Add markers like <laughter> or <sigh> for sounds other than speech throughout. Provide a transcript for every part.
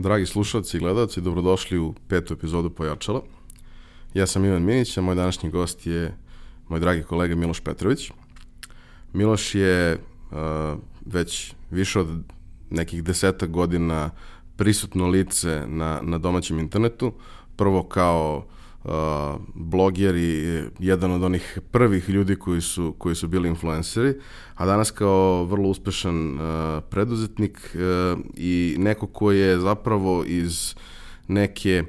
Dragi slušalci i gledalci, dobrodošli u petu epizodu Pojačala. Ja sam Ivan Minić, a moj današnji gost je moj dragi kolega Miloš Petrović. Miloš je uh, već više od nekih desetak godina prisutno lice na, na domaćem internetu. Prvo kao bloger i jedan od onih prvih ljudi koji su, koji su bili influenceri, a danas kao vrlo uspešan uh, preduzetnik uh, i neko ko je zapravo iz neke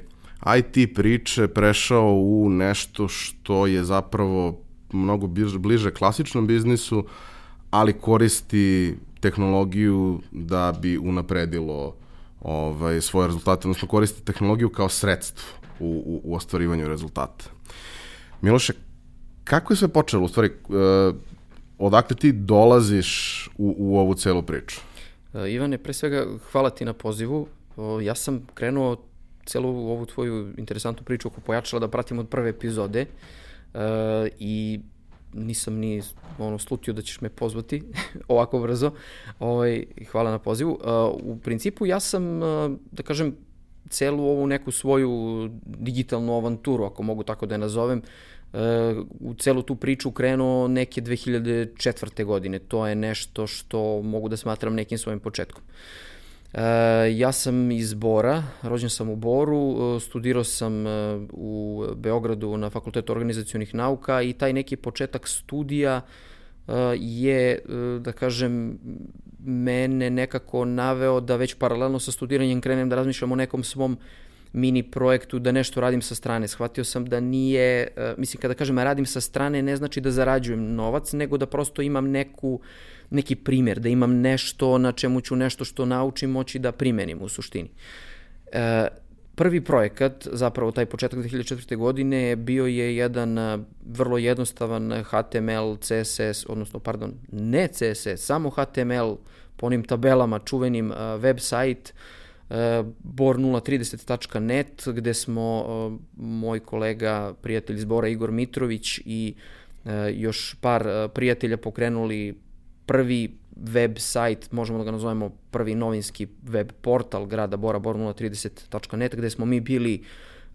IT priče prešao u nešto što je zapravo mnogo bliže klasičnom biznisu, ali koristi tehnologiju da bi unapredilo ovaj, svoje rezultate, odnosno koristi tehnologiju kao sredstvo u, u, u ostvarivanju rezultata. Miloše, kako je sve počelo? U stvari, uh, odakle ti dolaziš u, u ovu celu priču? Uh, Ivane, pre svega hvala ti na pozivu. Ja sam krenuo celu ovu tvoju interesantnu priču oko pojačala da pratim od prve epizode uh, i nisam ni ono slutio da ćeš me pozvati <laughs> ovako brzo. Ovaj hvala na pozivu. U principu ja sam da kažem celu ovu neku svoju digitalnu avanturu, ako mogu tako da je nazovem, uh, u celu tu priču krenuo neke 2004. godine. To je nešto što mogu da smatram nekim svojim početkom. E, ja sam iz Bora, rođen sam u Boru, e, studirao sam e, u Beogradu na Fakultetu organizacijonih nauka i taj neki početak studija je, da kažem, mene nekako naveo da već paralelno sa studiranjem krenem da razmišljam o nekom svom mini projektu, da nešto radim sa strane. Shvatio sam da nije, mislim kada kažem radim sa strane ne znači da zarađujem novac, nego da prosto imam neku neki primjer, da imam nešto na čemu ću nešto što naučim moći da primenim u suštini. E, prvi projekat, zapravo taj početak 2004. godine, bio je jedan e, vrlo jednostavan HTML, CSS, odnosno, pardon, ne CSS, samo HTML po onim tabelama, čuvenim uh, web sajt uh, bor030.net, gde smo moj kolega, prijatelj iz Bora Igor Mitrović i još par prijatelja pokrenuli prvi web sajt, možemo da ga nazovemo prvi novinski web portal grada Bora, bor030.net, gde smo mi bili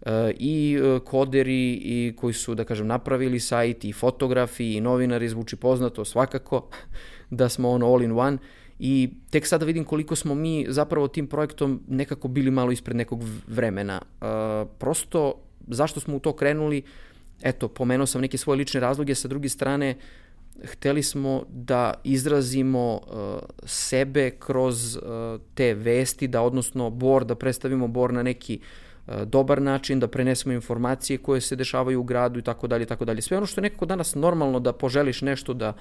uh, i uh, koderi i koji su, da kažem, napravili sajt i fotografi i novinari, zvuči poznato svakako, <laughs> da smo ono all in one i tek sada vidim koliko smo mi zapravo tim projektom nekako bili malo ispred nekog vremena. Uh, prosto, zašto smo u to krenuli, eto, pomenuo sam neke svoje lične razloge, sa druge strane, uh, hteli smo da izrazimo uh, sebe kroz uh, te vesti, da odnosno bor, da predstavimo bor na neki uh, dobar način, da prenesemo informacije koje se dešavaju u gradu i tako dalje i tako dalje. Sve ono što je nekako danas normalno da poželiš nešto da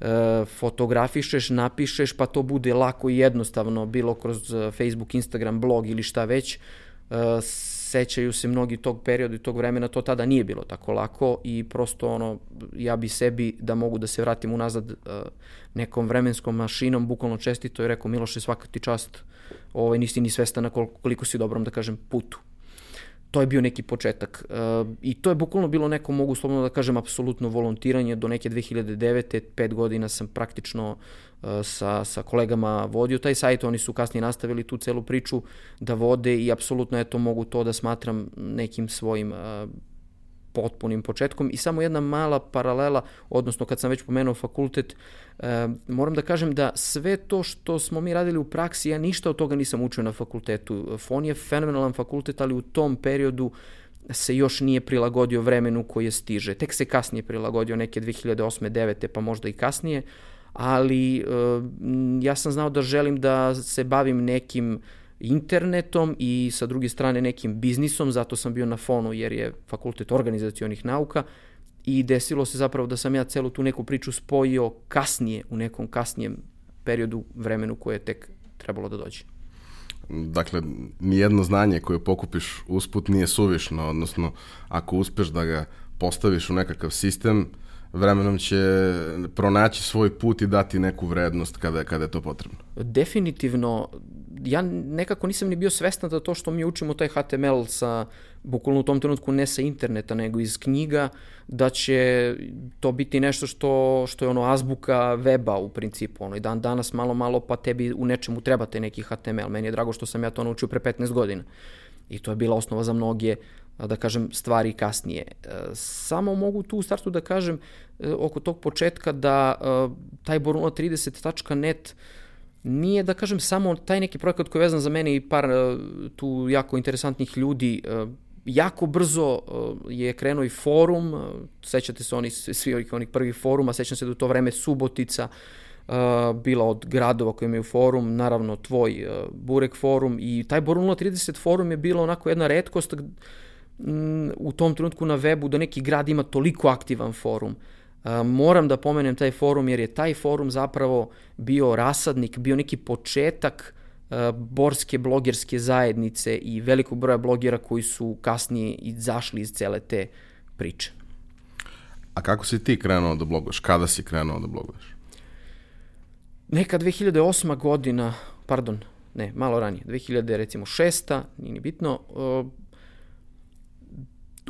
uh, fotografišeš, napišeš, pa to bude lako i jednostavno, bilo kroz uh, Facebook, Instagram, blog ili šta već, uh, sećaju se mnogi tog perioda i tog vremena, to tada nije bilo tako lako i prosto ono, ja bi sebi da mogu da se vratim unazad uh, nekom vremenskom mašinom, bukvalno čestito i rekao Miloše svaka ti čast, ovaj, nisi ni svestan na koliko, koliko si dobrom, da kažem, putu to je bio neki početak. Uh, I to je bukvalno bilo neko, mogu slobodno da kažem, apsolutno volontiranje. Do neke 2009. pet godina sam praktično uh, sa, sa kolegama vodio taj sajt. Oni su kasnije nastavili tu celu priču da vode i apsolutno eto mogu to da smatram nekim svojim uh, potpunim početkom i samo jedna mala paralela, odnosno kad sam već pomenuo fakultet, e, moram da kažem da sve to što smo mi radili u praksi, ja ništa od toga nisam učio na fakultetu. FON je fenomenalan fakultet, ali u tom periodu se još nije prilagodio vremenu koje stiže. Tek se kasnije prilagodio neke 2008. 9. pa možda i kasnije, ali e, ja sam znao da želim da se bavim nekim internetom i sa druge strane nekim biznisom, zato sam bio na fonu jer je fakultet organizacionih nauka i desilo se zapravo da sam ja celu tu neku priču spojio kasnije, u nekom kasnijem periodu, vremenu koje je tek trebalo da dođe. Dakle, nijedno znanje koje pokupiš usput nije suvišno, odnosno ako uspeš da ga postaviš u nekakav sistem, vremenom će pronaći svoj put i dati neku vrednost kada, kada je to potrebno. Definitivno ja nekako nisam ni bio svestan da to što mi učimo taj HTML sa, bukvalno u tom trenutku ne sa interneta, nego iz knjiga, da će to biti nešto što, što je ono azbuka weba u principu, ono i dan danas malo malo pa tebi u nečemu treba taj neki HTML. Meni je drago što sam ja to naučio pre 15 godina. I to je bila osnova za mnoge da kažem, stvari kasnije. E, samo mogu tu u startu da kažem e, oko tog početka da e, taj boruna30.net nije, da kažem, samo taj neki projekat koji je vezan za mene i par tu jako interesantnih ljudi. Jako brzo je krenuo i forum, sećate se oni, svi ovih onih prvih foruma, sećam se da u to vreme Subotica, bila od gradova koji imaju forum, naravno tvoj Burek forum i taj Borun 030 forum je bilo onako jedna redkost u tom trenutku na webu da neki grad ima toliko aktivan forum. Moram da pomenem taj forum jer je taj forum zapravo bio rasadnik, bio neki početak borske blogerske zajednice i velikog broja blogera koji su kasnije izašli iz cele te priče. A kako si ti krenuo da bloguješ? Kada si krenuo da bloguješ? Neka 2008. godina, pardon, ne, malo ranije, 2000 recimo šesta, nije ni bitno,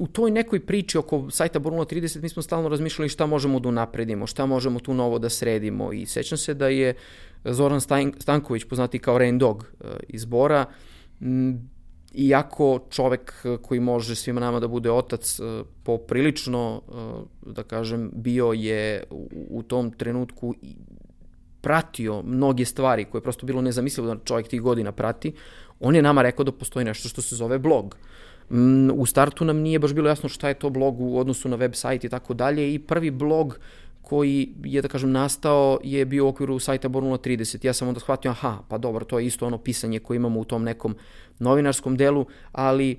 u toj nekoj priči oko sajta Borula 30 mi smo stalno razmišljali šta možemo da unapredimo, šta možemo tu novo da sredimo i sećam se da je Zoran Stanković, poznati kao Rain Dog e, iz Bora, iako čovek koji može svima nama da bude otac e, poprilično, e, da kažem, bio je u tom trenutku pratio mnoge stvari koje je prosto bilo nezamislivo da čovjek tih godina prati, on je nama rekao da postoji nešto što se zove blog. Mm, u startu nam nije baš bilo jasno šta je to blog u odnosu na web sajt i tako dalje i prvi blog koji je, da kažem, nastao je bio u okviru sajta Bornula 30. Ja sam onda shvatio, aha, pa dobro, to je isto ono pisanje koje imamo u tom nekom novinarskom delu, ali e,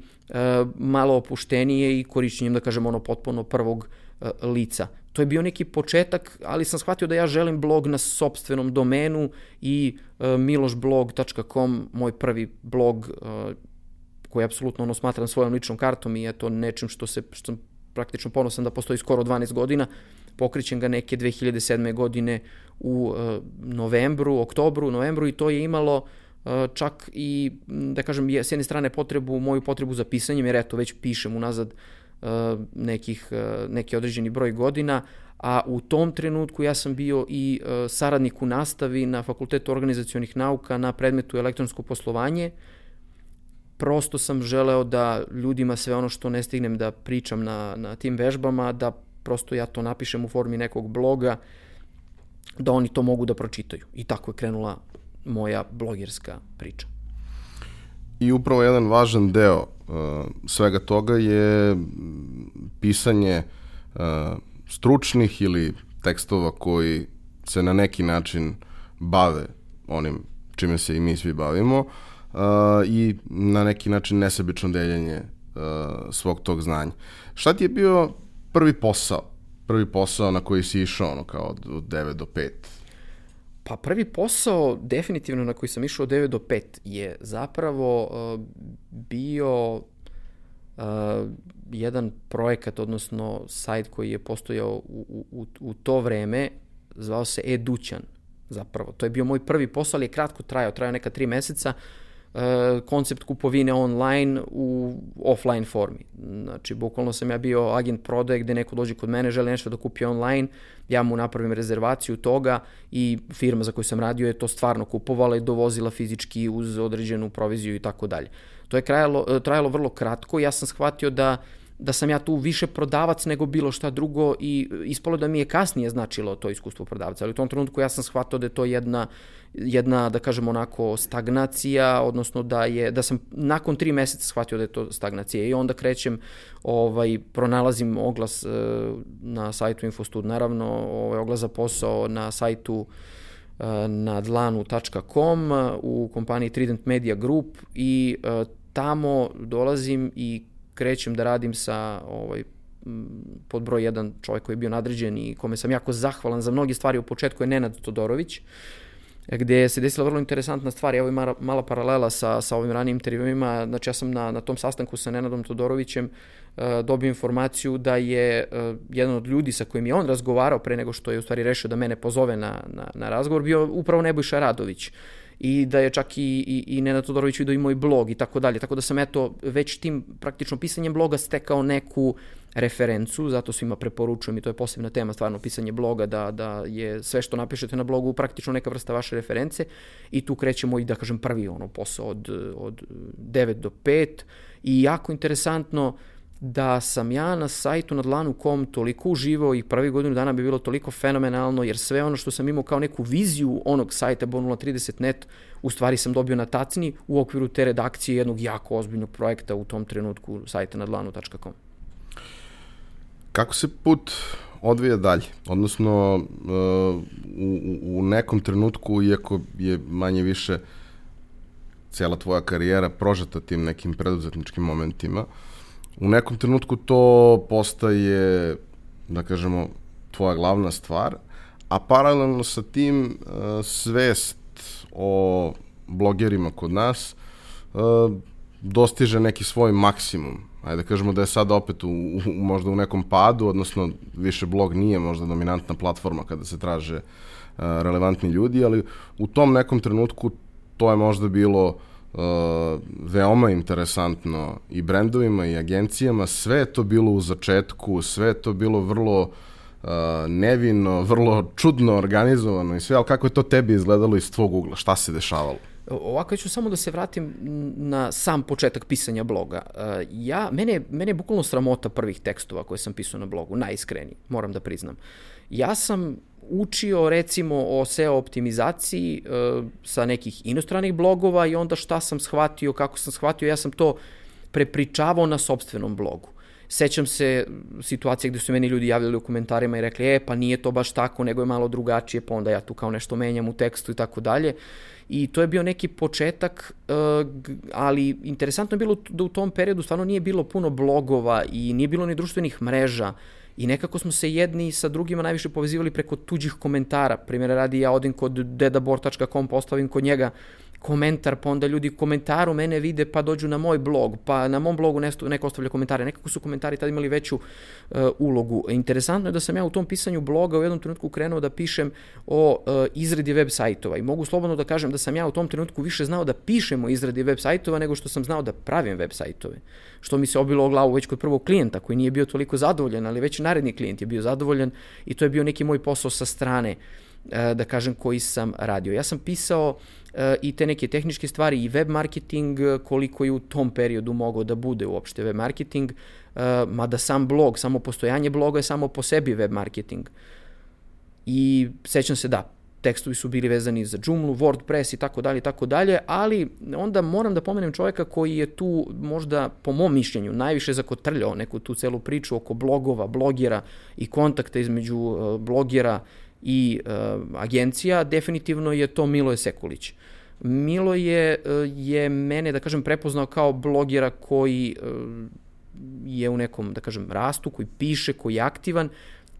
malo opuštenije i korišćenjem, da kažem, ono potpuno prvog e, lica. To je bio neki početak, ali sam shvatio da ja želim blog na sobstvenom domenu i e, milošblog.com, moj prvi blog e, koji apsolutno ono smatram svojom ličnom kartom i eto nečim što se što sam praktično ponosan da postoji skoro 12 godina. Pokrićem ga neke 2007. godine u uh, novembru, oktobru, novembru i to je imalo uh, čak i, da kažem, s jedne strane potrebu, moju potrebu za pisanjem, jer eto već pišem unazad uh, nekih, neki određeni broj godina, a u tom trenutku ja sam bio i saradnik u nastavi na Fakultetu organizacionih nauka na predmetu elektronsko poslovanje, prosto sam želeo da ljudima sve ono što ne stignem da pričam na, na tim vežbama, da prosto ja to napišem u formi nekog bloga, da oni to mogu da pročitaju. I tako je krenula moja blogerska priča. I upravo jedan važan deo uh, svega toga je pisanje uh, stručnih ili tekstova koji se na neki način bave onim čime se i mi svi bavimo, uh, uh, i na neki način nesebično deljenje uh, svog tog znanja. Šta ti je bio prvi posao? Prvi posao na koji si išao ono kao od, od 9 do 5? Pa prvi posao definitivno na koji sam išao od 9 do 5 je zapravo uh, bio uh, jedan projekat, odnosno sajt koji je postojao u, u, u to vreme, zvao se Edućan zapravo. To je bio moj prvi posao, ali je kratko trajao, trajao neka tri meseca. Uh, koncept kupovine online u offline formi. Znači, bukvalno sam ja bio agent prodaje gde neko dođe kod mene, želi nešto da kupi online, ja mu napravim rezervaciju toga i firma za koju sam radio je to stvarno kupovala i dovozila fizički uz određenu proviziju i tako dalje. To je trajalo, e, trajalo vrlo kratko, ja sam shvatio da da sam ja tu više prodavac nego bilo šta drugo i ispalo da mi je kasnije značilo to iskustvo prodavca, ali u tom trenutku ja sam shvatio da je to jedna uh, jedna, da kažem onako, stagnacija, odnosno da je, da sam nakon tri meseca shvatio da je to stagnacija. I onda krećem, ovaj, pronalazim oglas e, na sajtu Infostud, naravno, ovaj, oglas za posao na sajtu e, na dlanu.com u kompaniji Trident Media Group i tamo dolazim i krećem da radim sa ovaj, pod broj jedan čovjek koji je bio nadređen i kome sam jako zahvalan za mnoge stvari. U početku je Nenad Todorović, gde se desila vrlo interesantna stvar, evo ima mala paralela sa, sa ovim ranijim intervjuima, znači ja sam na, na tom sastanku sa Nenadom Todorovićem uh, dobio informaciju da je uh, jedan od ljudi sa kojim je on razgovarao pre nego što je u stvari rešio da mene pozove na, na, na razgovor bio upravo Nebojša Radović. i da je čak i, i, i Nenad Todorović vidio i moj blog i tako dalje. Tako da sam eto već tim praktično pisanjem bloga stekao neku referencu, zato svima preporučujem i to je posebna tema stvarno pisanje bloga, da, da je sve što napišete na blogu praktično neka vrsta vaše reference i tu krećemo i da kažem prvi ono posao od, od 9 do 5 i jako interesantno da sam ja na sajtu na dlanu.com toliko uživao i prvi godinu dana bi bilo toliko fenomenalno, jer sve ono što sam imao kao neku viziju onog sajta Bon030.net, u stvari sam dobio na tacni u okviru te redakcije jednog jako ozbiljnog projekta u tom trenutku sajta na dlanu.com. Kako se put odvija dalje? Odnosno, uh, u, u nekom trenutku, iako je manje više cela tvoja karijera prožeta tim nekim preduzetničkim momentima, u nekom trenutku to postaje, da kažemo, tvoja glavna stvar, a paralelno sa tim uh, svest o blogerima kod nas uh, dostiže neki svoj maksimum ajde da kažemo da je sad opet u, u, možda u nekom padu, odnosno više blog nije možda dominantna platforma kada se traže uh, relevantni ljudi, ali u tom nekom trenutku to je možda bilo uh, veoma interesantno i brendovima i agencijama, sve je to bilo u začetku, sve je to bilo vrlo uh, nevino, vrlo čudno organizovano i sve, ali kako je to tebi izgledalo iz tvog ugla, šta se dešavalo? Ovako ću samo da se vratim na sam početak pisanja bloga. E, ja, mene, mene je bukvalno sramota prvih tekstova koje sam pisao na blogu, najiskreniji, moram da priznam. Ja sam učio recimo o SEO optimizaciji e, sa nekih inostranih blogova i onda šta sam shvatio, kako sam shvatio, ja sam to prepričavao na sobstvenom blogu. Sećam se situacije gde su meni ljudi javljali u komentarima i rekli, e, pa nije to baš tako, nego je malo drugačije, pa onda ja tu kao nešto menjam u tekstu i tako dalje i to je bio neki početak, uh, ali interesantno je bilo da u tom periodu stvarno nije bilo puno blogova i nije bilo ni društvenih mreža i nekako smo se jedni sa drugima najviše povezivali preko tuđih komentara. Primjera radi ja odim kod dedabor.com, postavim kod njega komentar, pa onda ljudi komentaru mene vide pa dođu na moj blog, pa na mom blogu nesto, neko ostavlja komentare. Nekako su komentari tada imali veću uh, ulogu. Interesantno je da sam ja u tom pisanju bloga u jednom trenutku krenuo da pišem o uh, izradi web sajtova i mogu slobodno da kažem da sam ja u tom trenutku više znao da pišem o izradi web sajtova nego što sam znao da pravim web sajtove. Što mi se obilo o glavu već kod prvog klijenta koji nije bio toliko zadovoljan, ali već naredni klijent je bio zadovoljan i to je bio neki moj posao sa strane uh, da kažem koji sam radio. Ja sam pisao uh, i te neke tehničke stvari i web marketing, koliko je u tom periodu mogao da bude uopšte web marketing, mada sam blog, samo postojanje bloga je samo po sebi web marketing. I sećam se da, tekstovi su bili vezani za Joomla, WordPress i tako dalje i tako dalje, ali onda moram da pomenem čoveka koji je tu možda po mom mišljenju najviše zakotrljao neku tu celu priču oko blogova, blogera i kontakta između blogera i uh, agencija, definitivno je to Miloje Sekulić. Milo je, uh, je mene, da kažem, prepoznao kao blogera koji uh, je u nekom, da kažem, rastu, koji piše, koji je aktivan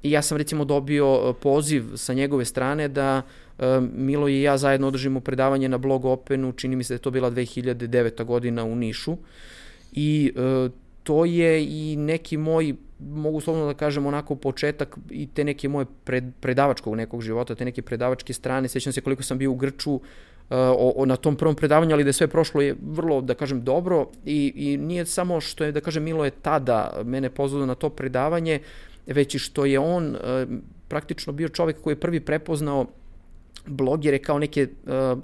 i ja sam recimo dobio poziv sa njegove strane da Milo i ja zajedno održimo predavanje na blog Openu, čini mi se da je to bila 2009. godina u Nišu i to je i neki moj mogu slovno da kažem onako početak i te neke moje pred, predavačkog nekog života, te neke predavačke strane. Sećam se koliko sam bio u Grču uh, o, o, na tom prvom predavanju, ali da je sve prošlo je vrlo, da kažem, dobro i, i nije samo što je, da kažem, Milo je tada mene pozvao na to predavanje, već i što je on uh, praktično bio čovek koji je prvi prepoznao blogere kao neke uh,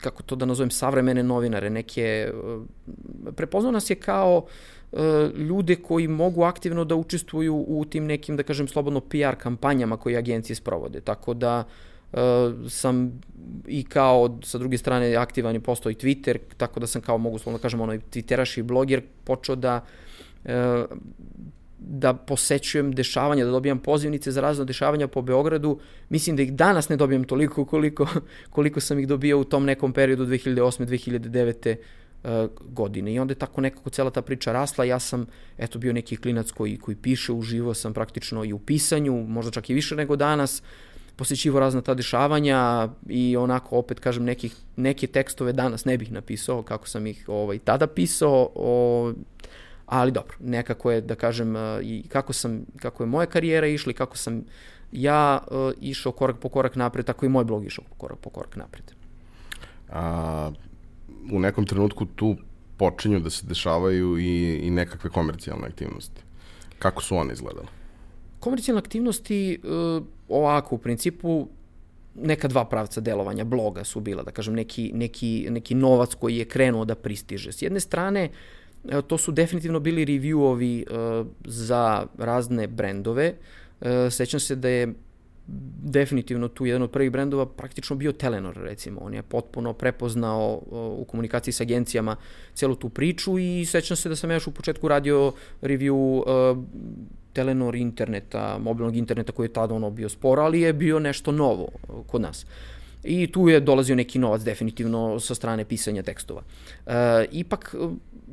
kako to da nazovem, savremene novinare, neke, prepoznao nas je kao uh, ljude koji mogu aktivno da učestvuju u tim nekim, da kažem, slobodno PR kampanjama koje agencije sprovode. Tako da uh, sam i kao, sa druge strane, aktivan je postao i Twitter, tako da sam kao, mogu slobodno da kažem, onaj Twitteraš i bloger počeo da uh, da posećujem dešavanja, da dobijam pozivnice za razne dešavanja po Beogradu. Mislim da ih danas ne dobijam toliko koliko, koliko sam ih dobio u tom nekom periodu 2008. 2009 uh, godine. I onda je tako nekako cela ta priča rasla. Ja sam, eto, bio neki klinac koji, koji piše, uživo sam praktično i u pisanju, možda čak i više nego danas, posjećivo razna ta dešavanja i onako, opet kažem, nekih, neke tekstove danas ne bih napisao kako sam ih ovaj, tada pisao, o, ali dobro, nekako je, da kažem, e, i kako, sam, kako je moja karijera išla i kako sam ja uh, išao korak po korak napred, tako i moj blog išao korak po korak napred. a, u nekom trenutku tu počinju da se dešavaju i, i nekakve komercijalne aktivnosti. Kako su one izgledale? Komercijalne aktivnosti, uh, ovako, u principu, neka dva pravca delovanja bloga su bila, da kažem, neki, neki, neki novac koji je krenuo da pristiže. S jedne strane, to su definitivno bili reviewovi uh, za razne brendove. Sećam se da je definitivno tu jedan od prvih brendova praktično bio Telenor recimo. On je potpuno prepoznao u komunikaciji sa agencijama celu tu priču i sećam se da sam ja još u početku radio review uh, Telenor interneta, mobilnog interneta koji je tada ono bio sporo, ali je bio nešto novo kod nas. I tu je dolazio neki novac definitivno sa strane pisanja tekstova. Uh, ipak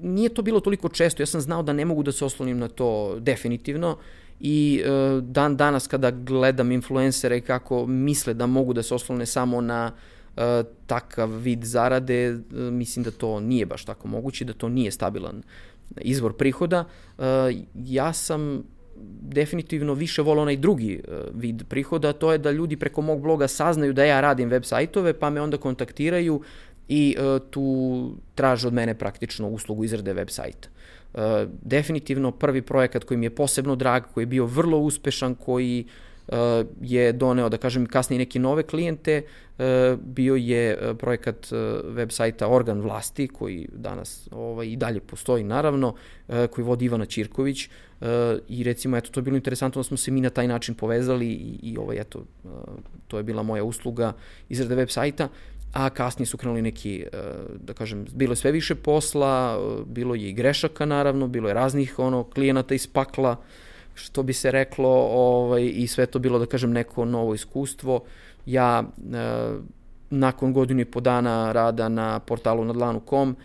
nije to bilo toliko često, ja sam znao da ne mogu da se oslonim na to definitivno i uh, dan danas kada gledam influencere kako misle da mogu da se oslone samo na uh, takav vid zarade, uh, mislim da to nije baš tako moguće, da to nije stabilan izvor prihoda. Ja sam definitivno više volao onaj drugi vid prihoda, to je da ljudi preko mog bloga saznaju da ja radim web sajtove, pa me onda kontaktiraju i tu traže od mene praktično uslugu izrade web sajta. Uh, definitivno prvi projekat koji mi je posebno drag, koji je bio vrlo uspešan, koji uh, je doneo, da kažem, kasnije neke nove klijente, uh, bio je projekat web sajta Organ vlasti, koji danas ovaj, i dalje postoji, naravno, koji vodi Ivana Ćirković i recimo, eto, to je bilo interesantno da smo se mi na taj način povezali i, i ovaj, eto, to je bila moja usluga izrade web sajta. A kasnije su krenuli neki, e, da kažem, bilo je sve više posla, e, bilo je i grešaka naravno, bilo je raznih ono klijenata iz pakla, što bi se reklo, ovaj, i sve to bilo, da kažem, neko novo iskustvo. Ja, e, nakon godinu i po dana rada na portalu nadlanu.com,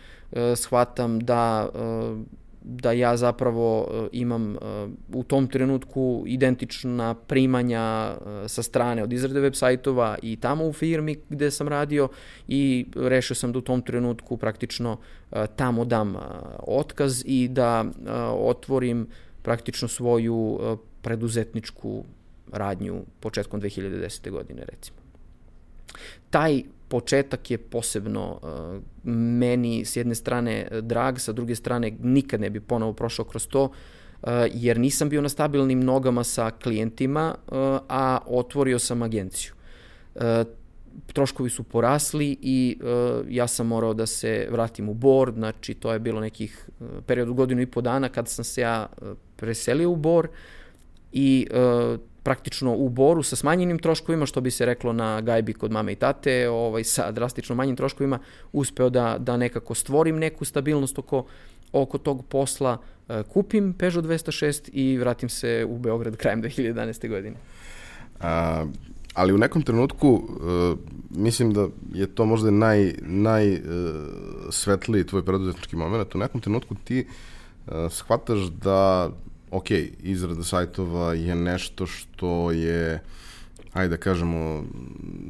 shvatam da da ja zapravo e, imam e, u tom trenutku identična primanja e, sa strane od izrade web sajtova i tamo u firmi gde sam radio i rešio sam da u tom trenutku praktično tamo dam otkaz i da otvorim praktično svoju preduzetničku radnju početkom 2010. godine recimo. Taj početak je posebno uh, meni s jedne strane drag, sa druge strane nikad ne bi ponovo prošao kroz to, uh, jer nisam bio na stabilnim nogama sa klijentima, uh, a otvorio sam agenciju. Uh, troškovi su porasli i uh, ja sam morao da se vratim u Bor, znači to je bilo nekih uh, period godinu i po dana kada sam se ja uh, preselio u Bor i uh, praktično u boru sa smanjenim troškovima, što bi se reklo na gajbi kod mame i tate, ovaj, sa drastično manjim troškovima, uspeo da, da nekako stvorim neku stabilnost oko, oko tog posla, e, kupim Peugeot 206 i vratim se u Beograd krajem 2011. godine. A, ali u nekom trenutku uh, mislim da je to možda naj, naj uh, svetliji tvoj preduzetnički moment. U nekom trenutku ti uh, shvataš da ok, izrada sajtova je nešto što je, ajde da kažemo,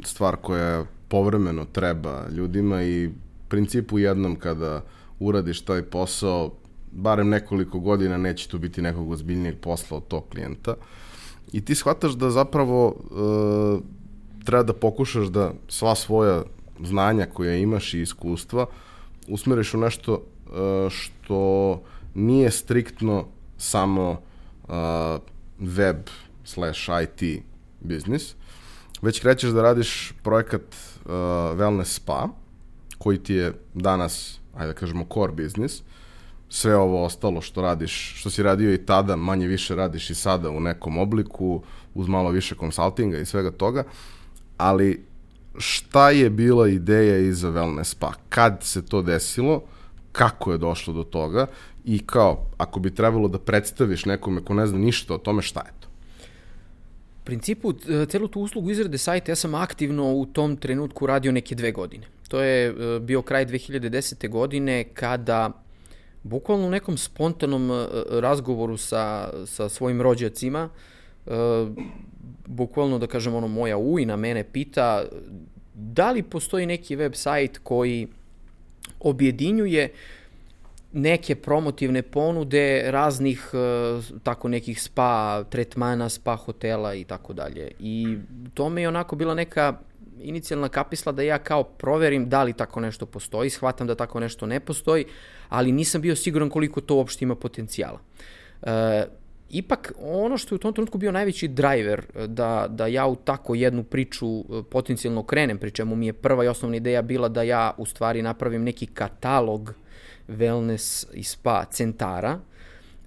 stvar koja povremeno treba ljudima i principu jednom kada uradiš taj posao, barem nekoliko godina neće tu biti nekog ozbiljnijeg posla od tog klijenta. I ti shvataš da zapravo e, treba da pokušaš da sva svoja znanja koja imaš i iskustva usmeriš u nešto e, što nije striktno samo uh, web slash IT biznis, već krećeš da radiš projekat uh, Wellness Spa, koji ti je danas, ajde da kažemo, core biznis, sve ovo ostalo što radiš, što si radio i tada, manje više radiš i sada u nekom obliku, uz malo više konsultinga i svega toga, ali šta je bila ideja iza Wellness Spa? Kad se to desilo? Kako je došlo do toga? I kao, ako bi trebalo da predstaviš nekome ko ne zna ništa o tome, šta je to? U principu, e, celu tu uslugu izrade sajta ja sam aktivno u tom trenutku radio neke dve godine. To je e, bio kraj 2010. godine kada bukvalno u nekom spontanom e, razgovoru sa, sa svojim rođacima, bukvalno da kažem ono moja ujna mene pita da li postoji neki web sajt koji objedinjuje uh, neke promotivne ponude raznih uh, tako nekih spa tretmana, spa hotela i tako dalje. I to me je onako bila neka inicijalna kapisla da ja kao proverim da li tako nešto postoji, shvatam da tako nešto ne postoji, ali nisam bio siguran koliko to uopšte ima potencijala. E, ipak ono što je u tom trenutku bio najveći driver e, da, da ja u tako jednu priču e, potencijalno krenem, pri čemu mi je prva i osnovna ideja bila da ja u stvari napravim neki katalog wellness i spa centara,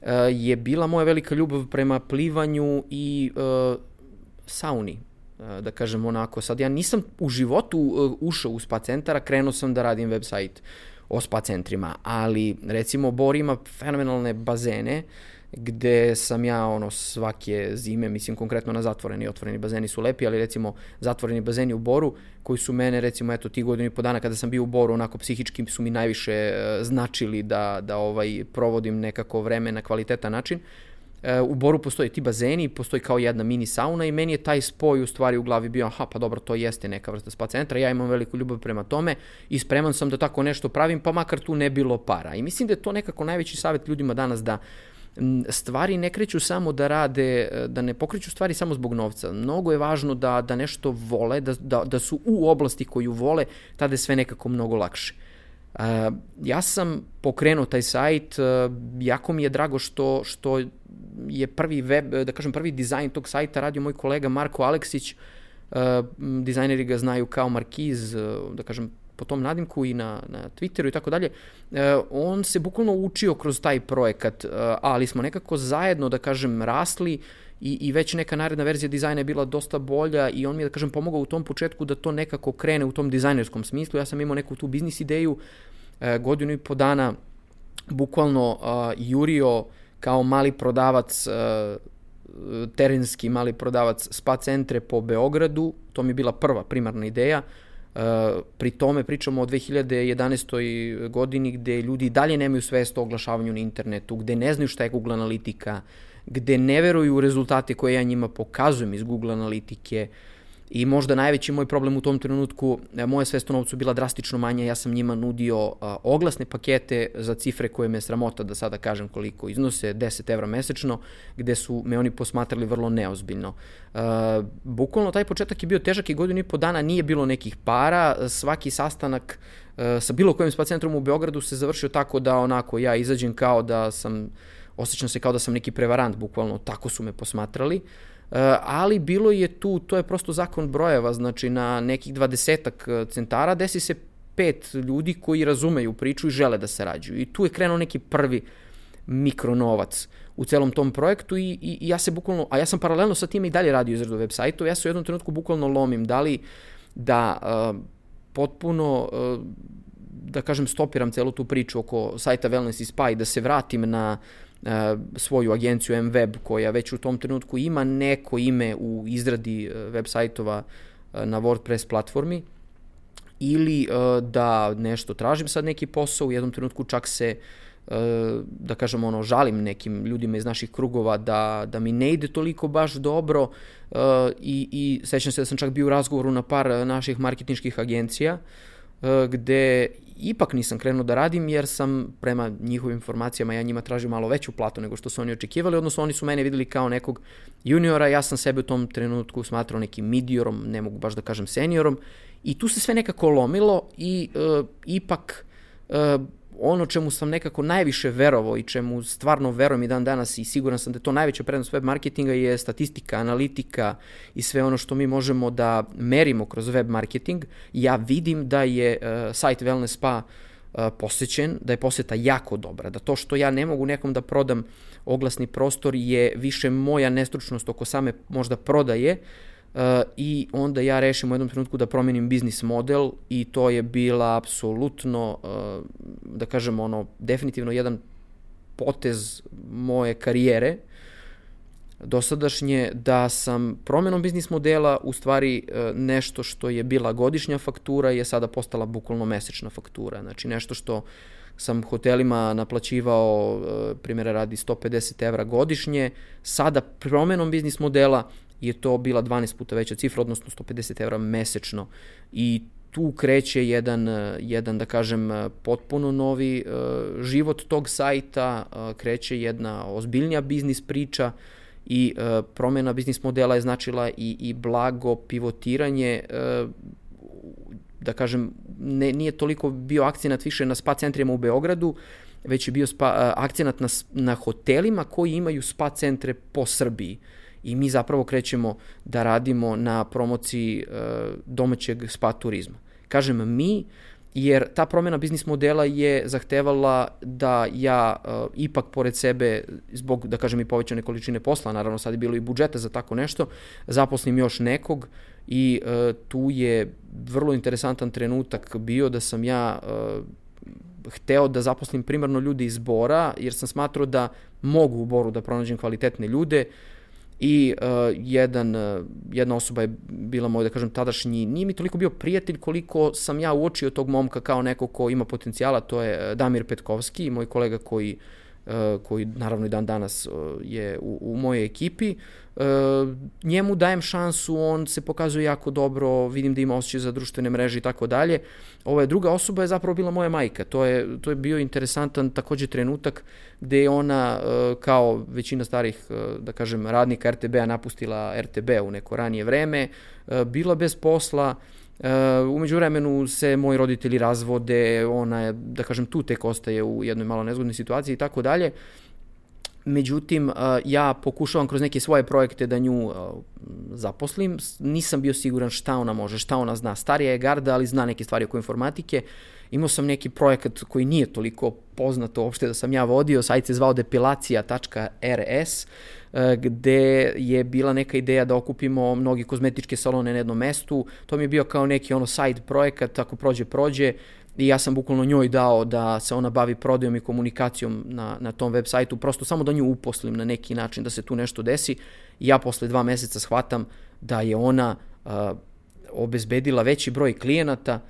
e, je bila moja velika ljubav prema plivanju i sauni, da kažem onako. Sad ja nisam u životu ušao u spa centara, krenuo sam da radim website o spa centrima, ali recimo Bor ima fenomenalne bazene, uh, gde sam ja ono svake zime, mislim konkretno na zatvoreni, otvoreni bazeni su lepi, ali recimo zatvoreni bazeni u Boru koji su mene recimo eto ti godinu i po dana kada sam bio u Boru onako psihički su mi najviše e, značili da, da ovaj provodim nekako vreme na kvalitetan način. E, u Boru postoje ti bazeni, postoji kao jedna mini sauna i meni je taj spoj u stvari u glavi bio, aha, pa dobro, to jeste neka vrsta spa centra, ja imam veliku ljubav prema tome i spreman sam da tako nešto pravim, pa makar tu ne bilo para. I mislim da je to nekako najveći savjet ljudima danas da stvari ne kreću samo da rade, da ne pokreću stvari samo zbog novca. Mnogo je važno da, da nešto vole, da, da, da su u oblasti koju vole, tada je sve nekako mnogo lakše. Uh, ja sam pokrenuo taj sajt, uh, jako mi je drago što, što je prvi web, da kažem prvi dizajn tog sajta radio moj kolega Marko Aleksić, dizajneri ga znaju kao Markiz, da kažem po tom nadimku i na, na Twitteru i tako dalje, e, on se bukvalno učio kroz taj projekat, e, ali smo nekako zajedno, da kažem, rasli i, i već neka naredna verzija dizajna je bila dosta bolja i on mi je, da kažem, pomogao u tom početku da to nekako krene u tom dizajnerskom smislu. Ja sam imao neku tu biznis ideju, e, godinu i po dana bukvalno jurio kao mali prodavac terenski mali prodavac spa centre po Beogradu, to mi je bila prva primarna ideja, pri tome pričamo o 2011. godini gde ljudi dalje nemaju svest o oglašavanju na internetu, gde ne znaju šta je Google analitika, gde ne veruju u rezultate koje ja njima pokazujem iz Google analitike, uh, I možda najveći moj problem u tom trenutku, e, moja svest novcu bila drastično manja, ja sam njima nudio oglasne pakete za cifre koje me sramota da sada kažem koliko iznose, 10 evra mesečno, gde su me oni posmatrali vrlo neozbiljno. A, bukvalno taj početak je bio težak i godinu i po dana nije bilo nekih para, svaki sastanak a, sa bilo kojim spa centrom u Beogradu se završio tako da onako ja izađem kao da sam, osjećam se kao da sam neki prevarant, bukvalno tako su me posmatrali. Uh, E, ali bilo je tu, to je prosto zakon brojeva, znači na nekih dvadesetak e, centara desi se pet ljudi koji razumeju priču i žele da sarađuju. I tu je krenuo neki prvi mikronovac u celom tom projektu i, i, i ja se bukvalno, a ja sam paralelno sa tim i dalje radio izradu web sajtova, ja se u jednom trenutku bukvalno lomim da li da uh, potpuno uh, da kažem stopiram celu tu priču oko sajta Wellness i Spa i da se vratim na E, svoju agenciju MWeb koja već u tom trenutku ima neko ime u izradi e, web sajtova e, na WordPress platformi ili da nešto tražim sad neki posao, u jednom trenutku čak se da kažem ono žalim nekim ljudima iz naših krugova da, da mi ne ide toliko baš dobro i, i sećam se da sam čak bio u razgovoru na par naših marketinških agencija gde ipak nisam krenuo da radim jer sam prema njihovim informacijama ja njima tražio malo veću platu nego što su oni očekivali, odnosno oni su mene videli kao nekog juniora, ja sam sebe u tom trenutku smatrao nekim midiorom, ne mogu baš da kažem seniorom i tu se sve nekako lomilo i uh, ipak uh, ono čemu sam nekako najviše verovao i čemu stvarno verujem i dan danas i siguran sam da je to najveća prednost web marketinga je statistika, analitika i sve ono što mi možemo da merimo kroz web marketing. Ja vidim da je uh, sajt Wellness Spa uh, posećen, da je poseta jako dobra, da to što ja ne mogu nekom da prodam oglasni prostor je više moja nestručnost oko same možda prodaje, Uh, i onda ja rešim u jednom trenutku da promenim biznis model i to je bila apsolutno, uh, da kažem ono, definitivno jedan potez moje karijere dosadašnje da sam promenom biznis modela u stvari uh, nešto što je bila godišnja faktura je sada postala bukvalno mesečna faktura. Znači nešto što sam hotelima naplaćivao, primjera radi 150 evra godišnje, sada promenom biznis modela je to bila 12 puta veća cifra, odnosno 150 evra mesečno. I tu kreće jedan, jedan da kažem, potpuno novi uh, život tog sajta, uh, kreće jedna ozbiljnija biznis priča i uh, promena biznis modela je značila i, i blago pivotiranje uh, da kažem, ne, nije toliko bio akcenat više na spa centrima u Beogradu, već je bio spa, akcenat na, na hotelima koji imaju spa centre po Srbiji. I mi zapravo krećemo da radimo na promociji domaćeg spa turizma. Kažem mi, jer ta promjena biznis modela je zahtevala da ja uh, ipak pored sebe, zbog, da kažem, i povećane količine posla, naravno sad je bilo i budžeta za tako nešto, zaposlim još nekog i uh, tu je vrlo interesantan trenutak bio da sam ja hteo da zaposlim primarno ljudi iz Bora, jer sam smatrao da mogu u Boru da pronađem kvalitetne ljude, uh, i uh, jedan, uh, jedna osoba je bila moj, da kažem, tadašnji, nije mi toliko bio prijatelj koliko sam ja uočio tog momka kao neko ko ima potencijala, to je uh, Damir Petkovski, moj kolega koji uh, koji naravno i dan danas eh, je u, u mojoj ekipi. Eh, njemu dajem šansu, on se pokazuje jako dobro, vidim da ima osjećaj za društvene mreže i tako dalje. Ova druga osoba je zapravo bila moja majka. To je, to je bio interesantan takođe trenutak gde je ona kao većina starih, da kažem, radnika RTB-a napustila RTB u neko ranije vreme, bila bez posla, umeđu vremenu se moji roditelji razvode, ona je, da kažem, tu tek ostaje u jednoj malo nezgodnoj situaciji i tako dalje. Međutim, uh, ja pokušavam kroz neke svoje projekte da nju uh, zaposlim. Nisam bio siguran šta ona može, šta ona zna. Starija je garda, ali zna neke stvari oko informatike. Imao sam neki projekat koji nije toliko poznato uopšte da sam ja vodio, sajt se zvao depilacija.rs, gde je bila neka ideja da okupimo mnogi kozmetičke salone na jednom mestu. To mi je bio kao neki ono side projekat, ako prođe, prođe. I ja sam bukvalno njoj dao da se ona bavi prodajom i komunikacijom na, na tom web sajtu, prosto samo da nju uposlim na neki način da se tu nešto desi. I ja posle dva meseca shvatam da je ona uh, obezbedila veći broj klijenata,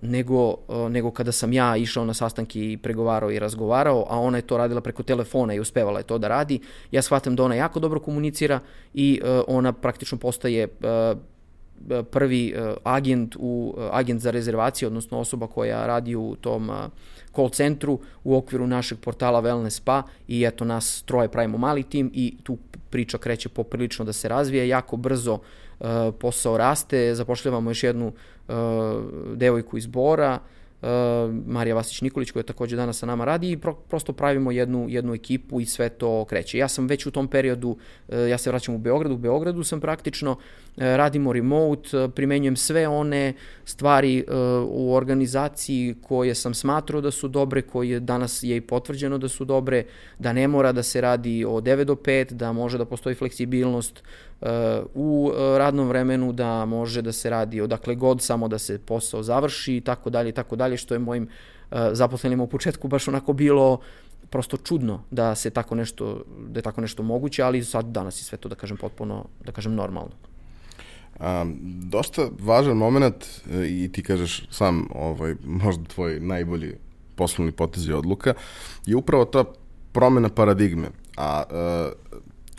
nego, nego kada sam ja išao na sastanke i pregovarao i razgovarao, a ona je to radila preko telefona i uspevala je to da radi. Ja shvatam da ona jako dobro komunicira i ona praktično postaje prvi agent u agent za rezervacije, odnosno osoba koja radi u tom call centru u okviru našeg portala Wellness Spa i eto nas troje pravimo mali tim i tu priča kreće poprilično da se razvija jako brzo posao raste, zapošljavamo još jednu devojku iz Bora, uh, Marija Vasić Nikolić koja takođe danas sa nama radi i pro, prosto pravimo jednu, jednu ekipu i sve to kreće. Ja sam već u tom periodu, uh, ja se vraćam u Beogradu, u Beogradu sam praktično, radimo remote, primenjujem sve one stvari u organizaciji koje sam smatrao da su dobre, koje danas je i potvrđeno da su dobre, da ne mora da se radi o 9 do 5, da može da postoji fleksibilnost, u e, radnom vremenu da može da se radi odakle god samo da se posao završi i tako dalje i tako dalje što je mojim e, zaposlenima u početku baš onako bilo prosto čudno da se tako nešto da je tako nešto moguće, ali sad danas je sve to da kažem potpuno da kažem normalno. A, dosta važan moment e, i ti kažeš sam ovaj možda tvoj najbolji poslovni potez i odluka je upravo ta promena paradigme. A, a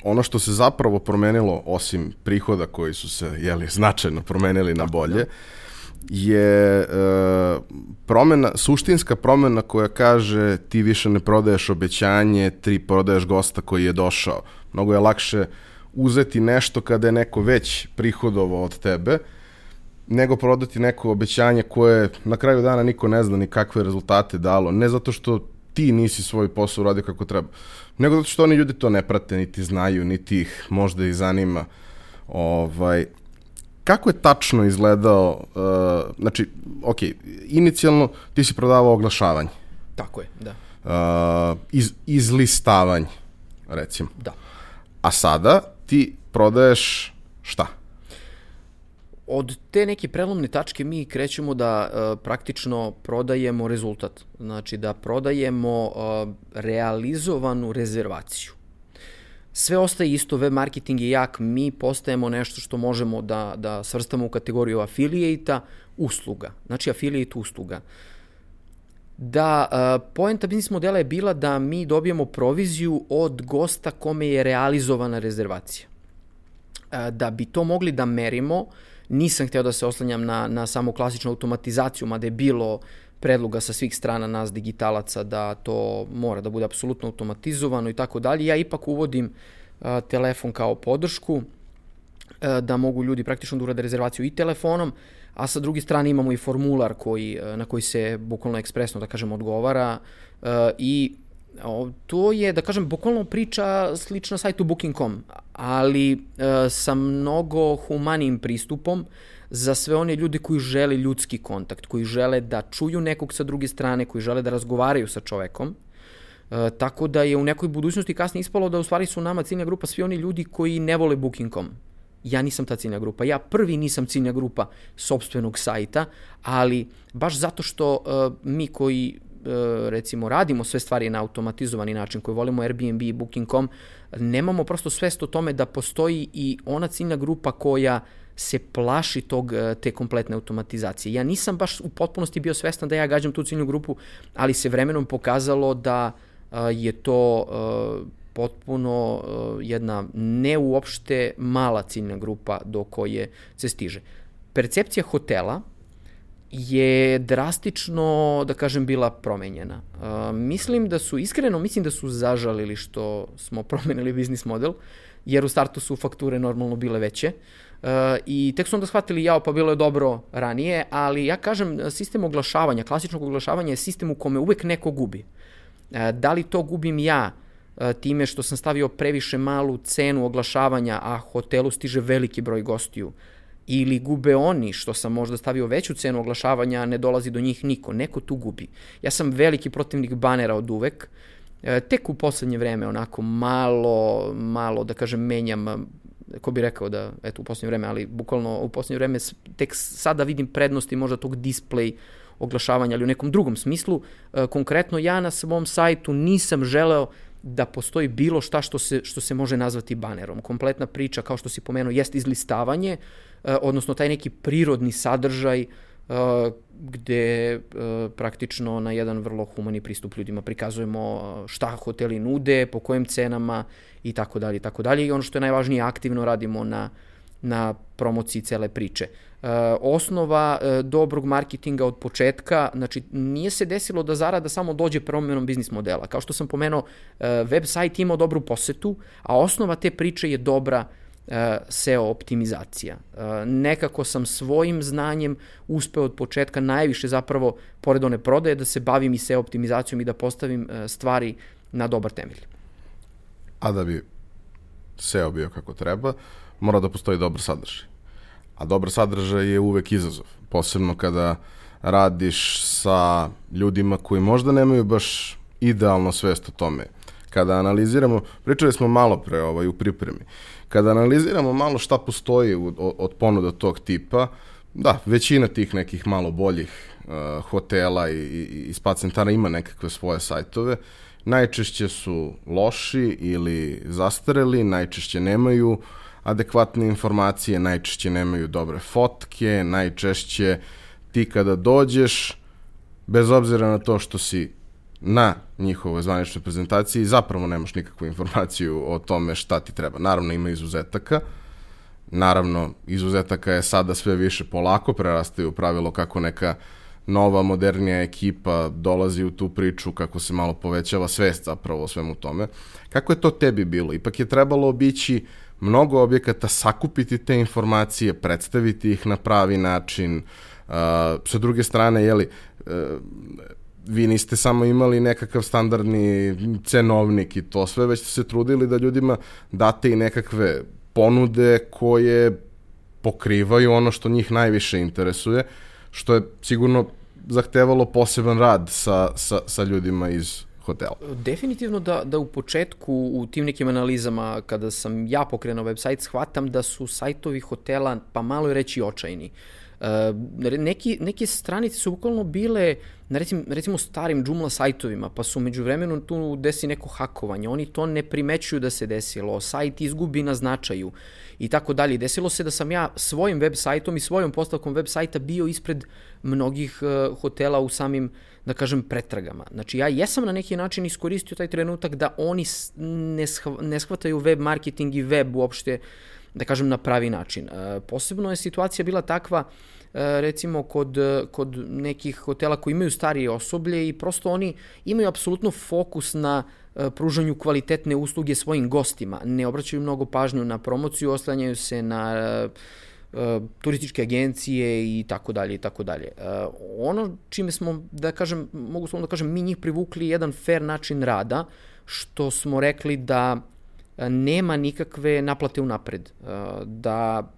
ono što se zapravo promenilo, osim prihoda koji su se jeli, značajno promenili na bolje, je e, promena, suštinska promena koja kaže ti više ne prodaješ obećanje, ti prodaješ gosta koji je došao. Mnogo je lakše uzeti nešto kada je neko već prihodovao od tebe, nego prodati neko obećanje koje na kraju dana niko ne zna ni kakve rezultate dalo. Ne zato što ti nisi svoj posao uradio kako treba, nego zato što oni ljudi to ne prate, niti znaju, niti ih možda i zanima. Ovaj, kako je tačno izgledao, uh, znači, ok, inicijalno ti si prodavao oglašavanje. Tako je, da. Uh, iz, izlistavanje, recimo. Da. A sada ti prodaješ šta? Od te neke prelomne tačke mi krećemo da uh, praktično prodajemo rezultat. Znači da prodajemo uh, realizovanu rezervaciju. Sve ostaje isto, web marketing je jak, mi postajemo nešto što možemo da, da svrstamo u kategoriju affiliate-a, usluga. Znači affiliate usluga. Da, uh, poenta biznis modela je bila da mi dobijemo proviziju od gosta kome je realizovana rezervacija. Uh, da bi to mogli da merimo, uh, Nisam hteo da se oslanjam na, na samo klasičnu automatizaciju, mada je bilo predloga sa svih strana nas digitalaca da to mora da bude apsolutno automatizovano i tako dalje. Ja ipak uvodim a, telefon kao podršku e, da mogu ljudi praktično da urade rezervaciju i telefonom, a sa druge strane imamo i formular koji, na koji se bukvalno ekspresno, da kažem, odgovara i to je, da kažem, bukvalno priča slična sajtu Booking.com, ali e, sa mnogo humanim pristupom za sve one ljudi koji žele ljudski kontakt, koji žele da čuju nekog sa druge strane, koji žele da razgovaraju sa čovekom. E, tako da je u nekoj budućnosti kasnije ispalo da u stvari su nama ciljna grupa svi oni ljudi koji ne vole Booking.com. Ja nisam ta ciljna grupa. Ja prvi nisam ciljna grupa sobstvenog sajta, ali baš zato što uh, mi koji E, recimo radimo sve stvari na automatizovani način koji volimo Airbnb i Booking.com, nemamo prosto svest o tome da postoji i ona ciljna grupa koja se plaši tog, e, te kompletne automatizacije. Ja nisam baš u potpunosti bio svestan da ja gađam tu ciljnu grupu, ali se vremenom pokazalo da e, je to potpuno jedna ne uopšte mala ciljna grupa do koje se stiže. Percepcija hotela je drastično, da kažem, bila promenjena. Uh, mislim da su, iskreno, mislim da su zažalili što smo <laughs> promenili biznis model, jer u startu su fakture normalno bile veće. Uh, I tek su onda shvatili, jao, pa bilo je dobro ranije, ali ja kažem, sistem oglašavanja, klasičnog oglašavanja je sistem u kome uvek neko gubi. Uh, da li to gubim ja, time što sam stavio previše malu cenu oglašavanja, a hotelu stiže veliki broj gostiju, ili gube oni što sam možda stavio veću cenu oglašavanja, ne dolazi do njih niko, neko tu gubi. Ja sam veliki protivnik banera od uvek, e, tek u poslednje vreme onako malo, malo da kažem menjam ko bi rekao da, eto u poslednje vreme, ali bukvalno u poslednje vreme tek sada vidim prednosti možda tog display oglašavanja, ali u nekom drugom smislu. E, konkretno ja na svom sajtu nisam želeo da postoji bilo šta što se, što se može nazvati banerom. Kompletna priča, kao što si pomenuo, jeste izlistavanje, e, odnosno taj neki prirodni sadržaj e, gde e, praktično na jedan vrlo humani pristup ljudima prikazujemo šta hoteli nude, po kojim cenama i tako dalje i tako dalje. I ono što je najvažnije, aktivno radimo na, na promociji cele priče. Osnova dobrog marketinga od početka, znači nije se desilo da zarada samo dođe promenom biznis modela. Kao što sam pomenuo, web sajt ima dobru posetu, a osnova te priče je dobra SEO optimizacija. Nekako sam svojim znanjem uspeo od početka najviše zapravo, pored one prodaje, da se bavim i SEO optimizacijom i da postavim stvari na dobar temelj. A da bi SEO bio kako treba, mora da postoji dobar sadržaj a dobar sadržaj je uvek izazov, posebno kada radiš sa ljudima koji možda nemaju baš idealno svest o tome. Kada analiziramo, pričali smo malo pre ovaj, u pripremi, kada analiziramo malo šta postoji od, od ponuda tog tipa, da, većina tih nekih malo boljih uh, hotela i, i, i spa centara ima nekakve svoje sajtove, najčešće su loši ili zastareli, najčešće nemaju adekvatne informacije, najčešće nemaju dobre fotke, najčešće ti kada dođeš, bez obzira na to što si na njihovoj zvaničnoj prezentaciji, zapravo nemaš nikakvu informaciju o tome šta ti treba. Naravno ima izuzetaka, naravno izuzetaka je sada sve više polako, prerastaju pravilo kako neka nova, modernija ekipa dolazi u tu priču, kako se malo povećava svest zapravo o svemu tome. Kako je to tebi bilo? Ipak je trebalo obići mnogo objekata, sakupiti te informacije, predstaviti ih na pravi način. Uh, sa druge strane, jeli, uh, vi niste samo imali nekakav standardni cenovnik i to sve, već ste se trudili da ljudima date i nekakve ponude koje pokrivaju ono što njih najviše interesuje, što je sigurno zahtevalo poseban rad sa, sa, sa ljudima iz hotela. Definitivno da, da u početku u tim nekim analizama kada sam ja pokrenuo website shvatam da su sajtovi hotela pa malo je reći očajni. Uh, neki, neke stranice su bukvalno bile na recimo, recimo starim Joomla sajtovima, pa su među vremenu tu desi neko hakovanje, oni to ne primećuju da se desilo, sajt izgubi na značaju i tako dalje. Desilo se da sam ja svojim web sajtom i svojom postavkom web sajta bio ispred mnogih uh, hotela u samim uh, da kažem, pretragama. Znači, ja jesam na neki način iskoristio taj trenutak da oni ne, ne shvataju web marketing i web uopšte da kažem, na pravi način. Posebno je situacija bila takva recimo kod, kod nekih hotela koji imaju starije osoblje i prosto oni imaju apsolutno fokus na pružanju kvalitetne usluge svojim gostima. Ne obraćaju mnogo pažnju na promociju, oslanjaju se na turističke agencije i tako dalje i tako dalje. Ono čime smo, da kažem, mogu slobodno da kažem, mi njih privukli jedan fair način rada, što smo rekli da nema nikakve naplate unapred. Da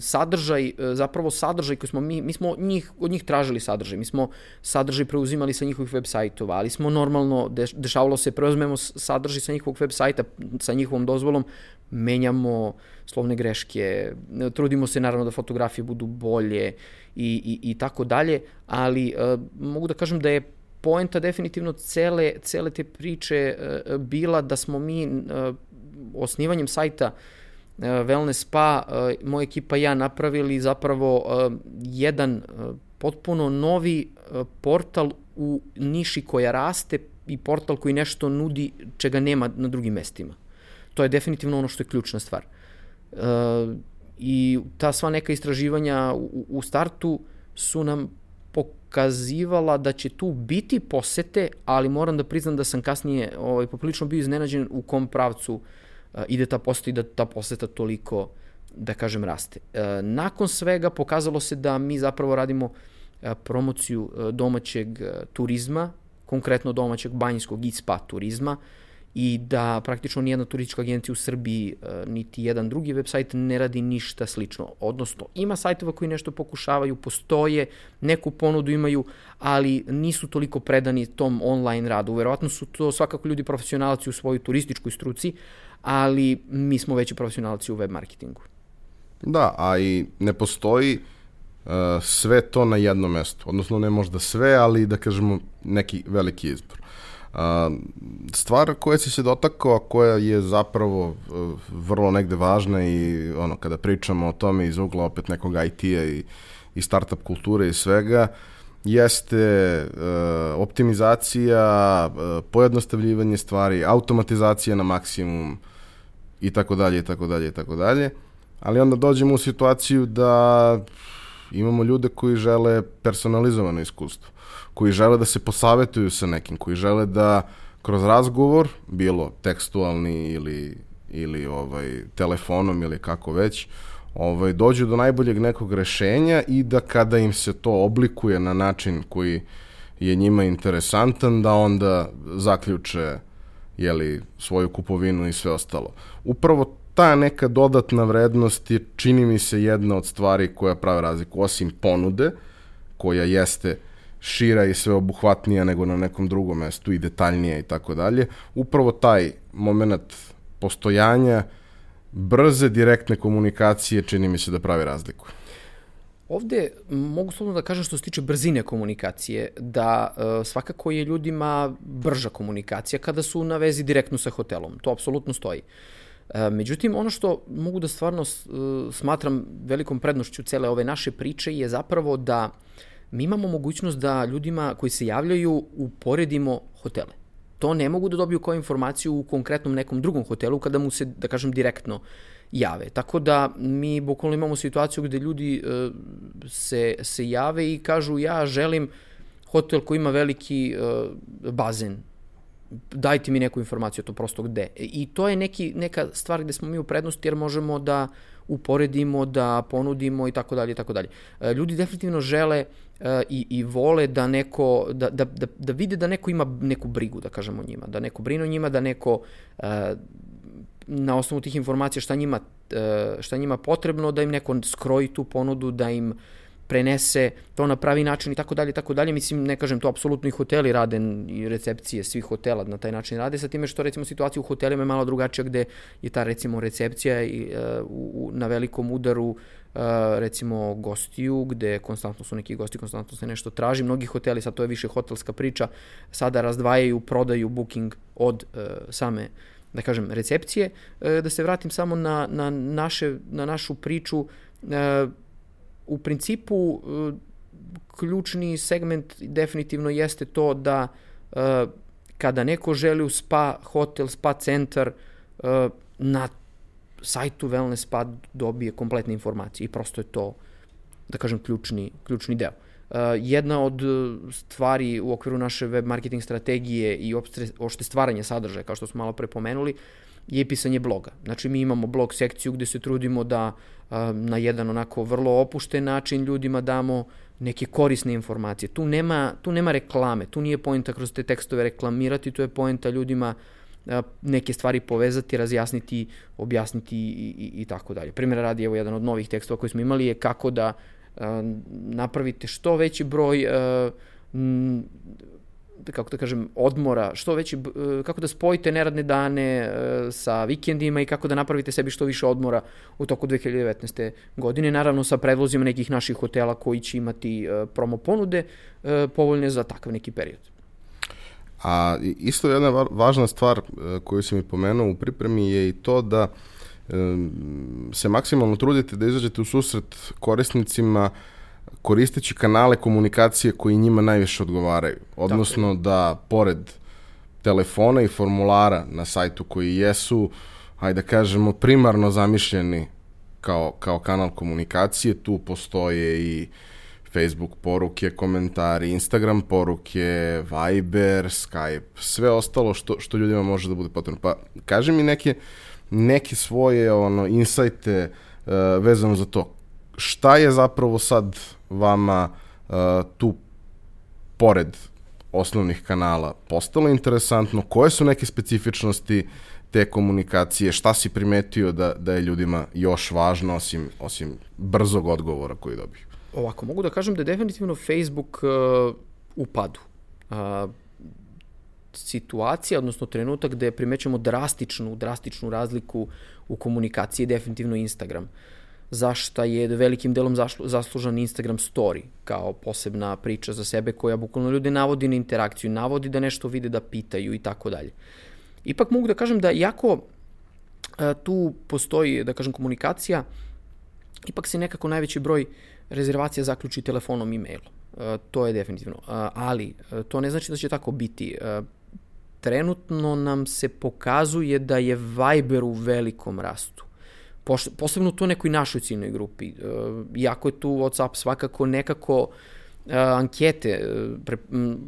sadržaj, zapravo sadržaj koji smo mi, mi smo njih, od njih tražili sadržaj, mi smo sadržaj preuzimali sa njihovih web sajtova, ali smo normalno, dešavalo se, preuzmemo sadržaj sa njihovog web sajta, sa njihovom dozvolom, menjamo slovne greške, trudimo se naravno da fotografije budu bolje i, i, i tako dalje, ali uh, mogu da kažem da je poenta definitivno cele, cele te priče bila da smo mi osnivanjem sajta uh, Wellness Spa, uh, moja ekipa i ja napravili zapravo uh, jedan potpuno novi portal u niši koja raste i portal koji nešto nudi čega nema na drugim mestima. To je definitivno ono što je ključna stvar. I ta sva neka istraživanja u startu su nam pokazivala da će tu biti posete, ali moram da priznam da sam kasnije ovaj, poprilično bio iznenađen u kom pravcu uh, ide ta poseta i da ta poseta toliko, da kažem, raste. Uh, nakon svega pokazalo se da mi zapravo radimo uh, promociju domaćeg turizma, konkretno domaćeg banjskog i spa turizma, i da praktično nijedna turistička agencija u Srbiji, e, niti jedan drugi website ne radi ništa slično. Odnosno, ima sajtova koji nešto pokušavaju, postoje, neku ponudu imaju, ali nisu toliko predani tom online radu. Verovatno su to svakako ljudi profesionalci u svojoj turističkoj struci, ali mi smo veći profesionalci u web marketingu. Da, a i ne postoji uh, sve to na jednom mestu. Odnosno, ne možda sve, ali da kažemo neki veliki izbor. A, stvar koja si se dotakao, koja je zapravo e, vrlo negde važna i ono, kada pričamo o tome iz ugla opet nekog IT-a i, i startup kulture i svega, jeste uh, optimizacija, uh, pojednostavljivanje stvari, automatizacija na maksimum i tako dalje i tako dalje i tako dalje. Ali onda dođemo u situaciju da imamo ljude koji žele personalizovano iskustvo koji žele da se posavetuju sa nekim, koji žele da kroz razgovor, bilo tekstualni ili, ili ovaj, telefonom ili kako već, ovaj, dođu do najboljeg nekog rešenja i da kada im se to oblikuje na način koji je njima interesantan, da onda zaključe jeli, svoju kupovinu i sve ostalo. Upravo ta neka dodatna vrednost je, čini mi se, jedna od stvari koja prave razliku, osim ponude, koja jeste šira i sveobuhvatnija nego na nekom drugom mestu i detaljnija i tako dalje. Upravo taj moment postojanja brze direktne komunikacije čini mi se da pravi razliku. Ovde mogu slobodno da kažem što se tiče brzine komunikacije, da e, svakako je ljudima brža komunikacija kada su na vezi direktno sa hotelom. To apsolutno stoji. E, međutim, ono što mogu da stvarno e, smatram velikom prednošću cele ove naše priče je zapravo da mi imamo mogućnost da ljudima koji se javljaju uporedimo hotele. To ne mogu da dobiju kao informaciju u konkretnom nekom drugom hotelu kada mu se, da kažem, direktno jave. Tako da mi bukvalno imamo situaciju gde ljudi uh, se, se jave i kažu ja želim hotel koji ima veliki uh, bazen. Dajte mi neku informaciju o to prosto gde. I to je neki, neka stvar gde smo mi u prednosti jer možemo da uporedimo, da ponudimo i tako dalje i tako dalje. E, ljudi definitivno žele uh, E, i, i vole da neko, da, da, da, da vide da neko ima neku brigu, da kažemo njima, da neko brine o njima, da neko e, na osnovu tih informacija šta njima, šta njima potrebno, da im neko skroji tu ponudu, da im prenese to na pravi način i tako dalje, tako dalje. Mislim, ne kažem to, apsolutno i hoteli rade i recepcije svih hotela na taj način rade, sa time što recimo situacija u hotelima je malo drugačija gde je ta recimo recepcija i, uh, u, na velikom udaru recimo gostiju, gde konstantno su neki gosti, konstantno se nešto traži. Mnogi hoteli, sad to je više hotelska priča, sada razdvajaju prodaju booking od uh, same da kažem, recepcije. Uh, da se vratim samo na, na, naše, na našu priču, uh, u principu uh, ključni segment definitivno jeste to da uh, kada neko želi u spa hotel, spa centar, uh, na sajtu Wellness Spa dobije kompletne informacije i prosto je to, da kažem, ključni, ključni deo. Jedna od stvari u okviru naše web marketing strategije i opšte stvaranje sadržaja, kao što smo malo prepomenuli, je pisanje bloga. Znači mi imamo blog sekciju gde se trudimo da uh, na jedan onako vrlo opušten način ljudima damo neke korisne informacije. Tu nema, tu nema reklame, tu nije pojenta kroz te tekstove reklamirati, tu je pojenta ljudima uh, neke stvari povezati, razjasniti, objasniti i, i, i tako dalje. Primjera radi, evo jedan od novih tekstova koji smo imali je kako da napravite što veći broj kako da kažem, odmora, što veći, kako da spojite neradne dane sa vikendima i kako da napravite sebi što više odmora u toku 2019. godine, naravno sa predlozima nekih naših hotela koji će imati promo ponude povoljne za takav neki period. A isto jedna važna stvar koju sam i pomenuo u pripremi je i to da se maksimalno trudite da izađete u susret korisnicima koristeći kanale komunikacije koji njima najviše odgovaraju. Odnosno da pored telefona i formulara na sajtu koji jesu, hajde da kažemo, primarno zamišljeni kao, kao kanal komunikacije, tu postoje i Facebook poruke, komentari, Instagram poruke, Viber, Skype, sve ostalo što, što ljudima može da bude potrebno. Pa kaži mi neke neke svoje ono insajte uh, vezano za to. Šta je zapravo sad vama uh, tu pored osnovnih kanala postalo interesantno? Koje su neke specifičnosti te komunikacije? Šta si primetio da, da je ljudima još važno osim, osim brzog odgovora koji dobiju? Ovako, mogu da kažem da je definitivno Facebook uh, u padu. Uh, situacija, odnosno trenutak gde primećamo drastičnu, drastičnu razliku u komunikaciji je definitivno Instagram. Zašta je velikim delom zaslužan Instagram story kao posebna priča za sebe koja bukvalno ljude navodi na interakciju, navodi da nešto vide, da pitaju i tako dalje. Ipak mogu da kažem da jako a, tu postoji, da kažem, komunikacija, ipak se nekako najveći broj rezervacija zaključi telefonom i mailom. to je definitivno. ali to ne znači da će tako biti trenutno nam se pokazuje da je Viber u velikom rastu. Posebno u to nekoj našoj ciljnoj grupi. E, iako je tu WhatsApp svakako nekako e, ankete, e,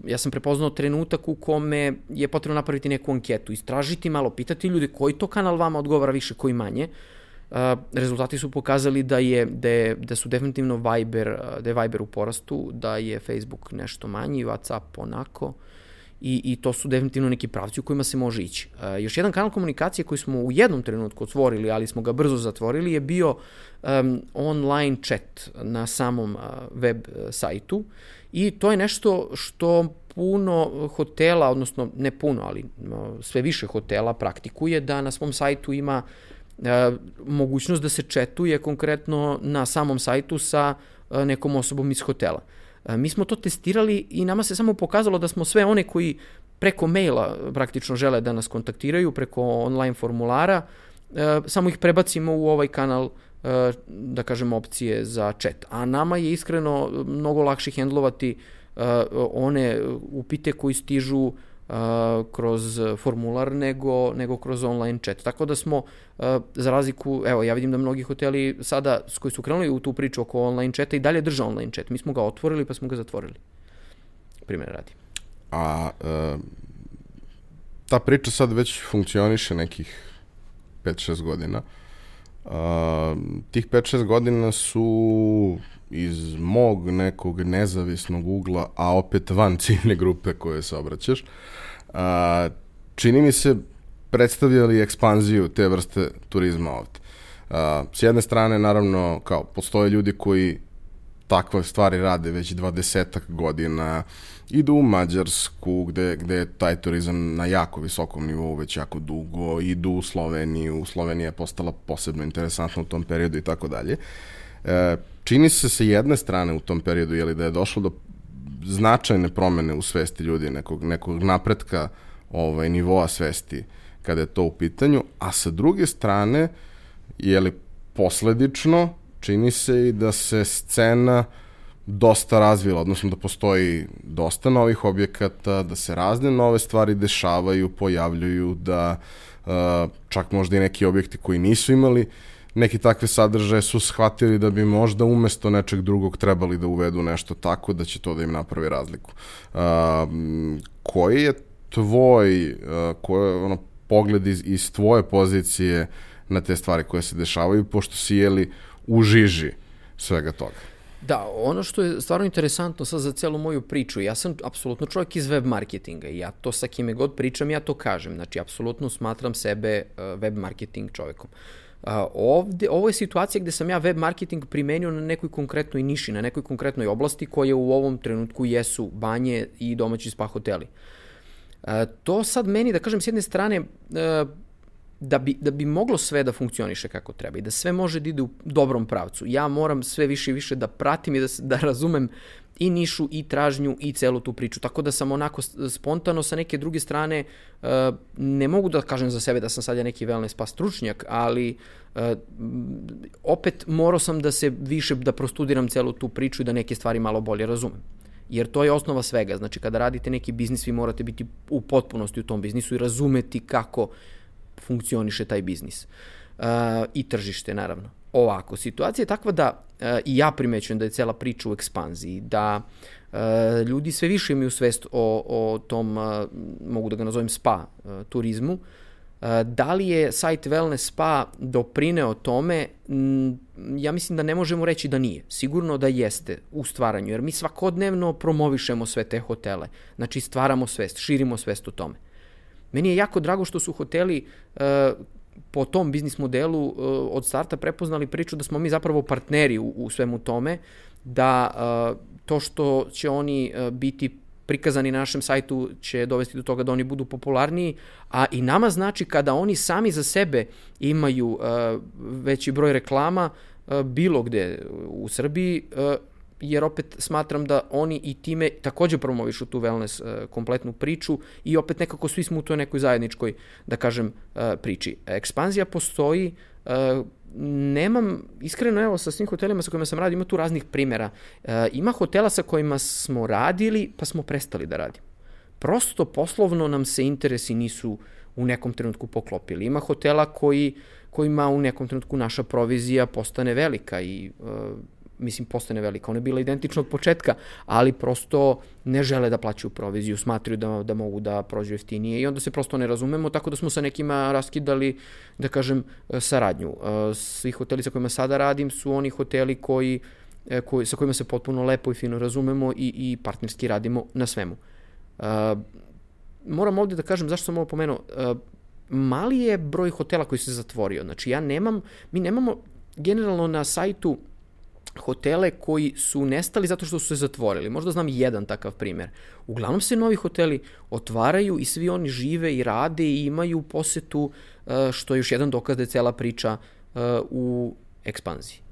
ja sam prepoznao trenutak u kome je potrebno napraviti neku anketu, istražiti malo, pitati ljudi koji to kanal vama odgovara više, koji manje. rezultati su pokazali da je, da, je, da su definitivno Viber, da je Viber u porastu, da je Facebook nešto manji, WhatsApp onako i, i to su definitivno neki pravci u kojima se može ići. Uh, još jedan kanal komunikacije koji smo u jednom trenutku otvorili, ali smo ga brzo zatvorili, je bio um, online chat na samom uh, web uh, sajtu i to je nešto što puno hotela, odnosno ne puno, ali uh, sve više hotela praktikuje da na svom sajtu ima uh, mogućnost da se četuje konkretno na samom sajtu sa uh, nekom osobom iz hotela. E, mi smo to testirali i nama se samo pokazalo da smo sve one koji preko maila praktično žele da nas kontaktiraju, preko online formulara, e, samo ih prebacimo u ovaj kanal e, da kažem opcije za chat. A nama je iskreno mnogo lakše hendlovati one upite koji stižu kroz formular nego, nego kroz online chat. Tako da smo, za razliku, evo, ja vidim da mnogi hoteli sada s koji su krenuli u tu priču oko online chata i dalje drže online chat. Mi smo ga otvorili pa smo ga zatvorili. Primjer radi. A e, ta priča sad već funkcioniše nekih 5-6 godina. A, tih 5-6 godina su iz mog nekog nezavisnog ugla, a opet van ciljne grupe koje se obraćaš, a, čini mi se predstavljali ekspanziju te vrste turizma ovde. A, s jedne strane, naravno, kao, postoje ljudi koji takve stvari rade već dvadesetak godina, idu u Mađarsku gde, gde je taj turizam na jako visokom nivou već jako dugo, idu u Sloveniju, Slovenija je postala posebno interesantna u tom periodu i tako dalje. E, čini se sa jedne strane u tom periodu je li da je došlo do značajne promene u svesti ljudi, nekog, nekog napretka ovaj, nivoa svesti kada je to u pitanju, a sa druge strane, je li posledično, čini se i da se scena dosta razvila, odnosno da postoji dosta novih objekata, da se razne nove stvari dešavaju, pojavljuju, da čak možda i neki objekti koji nisu imali neki takve sadržaje su shvatili da bi možda umesto nečeg drugog trebali da uvedu nešto tako da će to da im napravi razliku. Uh, koji je tvoj, uh, koji je ono, pogled iz, iz tvoje pozicije na te stvari koje se dešavaju, pošto si jeli u žiži svega toga? Da, ono što je stvarno interesantno sad za celu moju priču, ja sam apsolutno čovjek iz web marketinga i ja to sa kime god pričam, ja to kažem. Znači, apsolutno smatram sebe uh, web marketing čovekom. Uh, ovde, ovo je situacija gde sam ja web marketing primenio na nekoj konkretnoj niši, na nekoj konkretnoj oblasti koje u ovom trenutku jesu banje i domaći spa hoteli. Uh, to sad meni, da kažem, s jedne strane, uh, da bi, da bi moglo sve da funkcioniše kako treba i da sve može da ide u dobrom pravcu, ja moram sve više i više da pratim i da, da razumem i nišu i tražnju i celu tu priču. Tako da sam onako spontano sa neke druge strane uh, ne mogu da kažem za sebe da sam sad ja neki wellness pa stručnjak, ali uh, opet morao sam da se više da prostudiram celu tu priču i da neke stvari malo bolje razumem. Jer to je osnova svega. Znači kada radite neki biznis vi morate biti u potpunosti u tom biznisu i razumeti kako funkcioniše taj biznis. Uh, I tržište, naravno. Ovako, situacija je takva da uh, i ja primećujem da je cela priča u ekspanziji, da uh, ljudi sve više imaju svest o, o tom, uh, mogu da ga nazovem spa uh, turizmu, uh, da li je sajt Wellness Spa doprineo tome? Ja mislim da ne možemo reći da nije. Sigurno da jeste u stvaranju, jer mi svakodnevno promovišemo sve te hotele. Znači stvaramo svest, širimo svest o tome. Meni je jako drago što su hoteli uh, po tom biznis modelu uh, od starta prepoznali priču da smo mi zapravo partneri u, u svemu tome, da uh, to što će oni uh, biti prikazani na našem sajtu će dovesti do toga da oni budu popularniji, a i nama znači kada oni sami za sebe imaju veći broj reklama bilo gde u Srbiji, jer opet smatram da oni i time takođe promovišu tu wellness uh, kompletnu priču i opet nekako svi smo u toj nekoj zajedničkoj, da kažem, uh, priči. Ekspanzija postoji, uh, nemam, iskreno evo sa svim hotelima sa kojima sam radio, ima tu raznih primera. Uh, ima hotela sa kojima smo radili, pa smo prestali da radimo. Prosto poslovno nam se interesi nisu u nekom trenutku poklopili. Ima hotela koji, kojima u nekom trenutku naša provizija postane velika i uh, mislim, postane velika. Ona je bila identična od početka, ali prosto ne žele da plaćaju proviziju, smatraju da, da mogu da prođu jeftinije i onda se prosto ne razumemo, tako da smo sa nekima raskidali, da kažem, saradnju. E, svi hoteli sa kojima sada radim su oni hoteli koji, e, koji, sa kojima se potpuno lepo i fino razumemo i, i partnerski radimo na svemu. Moram ovde da kažem zašto sam ovo pomenuo. Mali je broj hotela koji se zatvorio. Znači ja nemam, mi nemamo generalno na sajtu hotele koji su nestali zato što su se zatvorili. Možda znam jedan takav primer. Uglavnom se novi hoteli otvaraju i svi oni žive i rade i imaju posetu, e, što je još jedan dokaz da je cela priča e, u ekspanziji.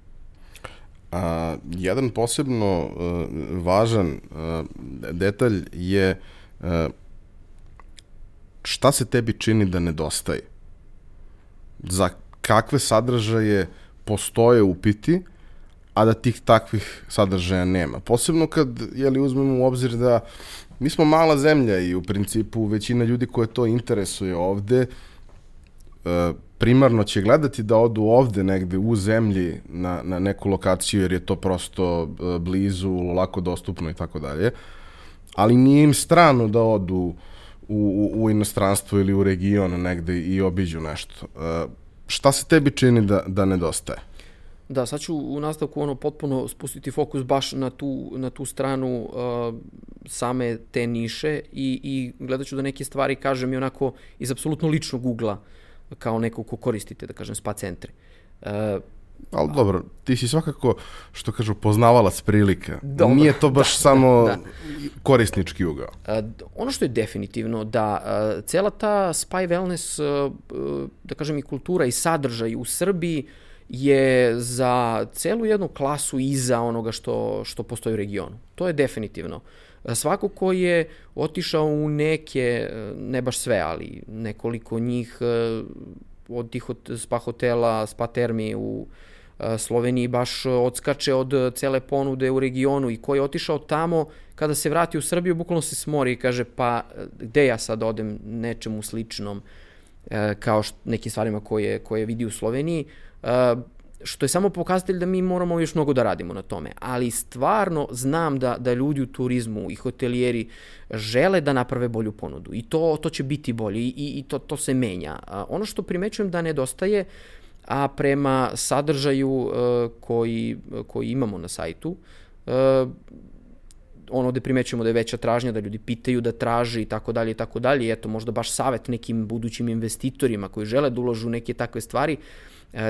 A, jedan posebno uh, važan uh, detalj je uh, šta se tebi čini da nedostaje? Za kakve sadržaje postoje upiti a da tih takvih sadržaja nema. Posebno kad jeli, uzmemo u obzir da mi smo mala zemlja i u principu većina ljudi koje to interesuje ovde e, primarno će gledati da odu ovde negde u zemlji na, na neku lokaciju jer je to prosto e, blizu, lako dostupno i tako dalje. Ali nije im strano da odu u, u, u inostranstvo ili u region negde i obiđu nešto. E, šta se tebi čini da, da nedostaje? Da, sad ću u nastavku ono potpuno spustiti fokus baš na tu, na tu stranu uh, same te niše i, i gledat ću da neke stvari kažem i onako iz apsolutno ličnog ugla kao neko ko koristite, da kažem, spa centre. Uh, Ali dobro, ti si svakako, što kažu, poznavalac prilika. Dobro, Nije to baš <laughs> da, samo da, da. korisnički ugao. Uh, ono što je definitivno da uh, cela ta spa i wellness, uh, da kažem, i kultura i sadržaj u Srbiji uh, je za celu jednu klasu iza onoga što, što postoji u regionu. To je definitivno. Svako ko je otišao u neke, ne baš sve, ali nekoliko njih od tih spa hotela, spa termi u eh, Sloveniji baš odskače od cele ponude u regionu i ko je otišao tamo, kada se vrati u Srbiju, bukvalno se smori i kaže pa gde ja sad odem nečemu sličnom e, kao što, nekim stvarima koje, koje vidi u Sloveniji, e, što je samo pokazatelj da mi moramo još mnogo da radimo na tome. Ali stvarno znam da, da ljudi u turizmu i hotelijeri žele da naprave bolju ponudu i to, to će biti bolje i, i to, to se menja. A, ono što primećujem da nedostaje, a prema sadržaju uh, koji, koji imamo na sajtu, uh, ono gde primećujemo da je veća tražnja, da ljudi pitaju, da traže i tako dalje i tako dalje. Eto, možda baš savet nekim budućim investitorima koji žele da uložu neke takve stvari. E,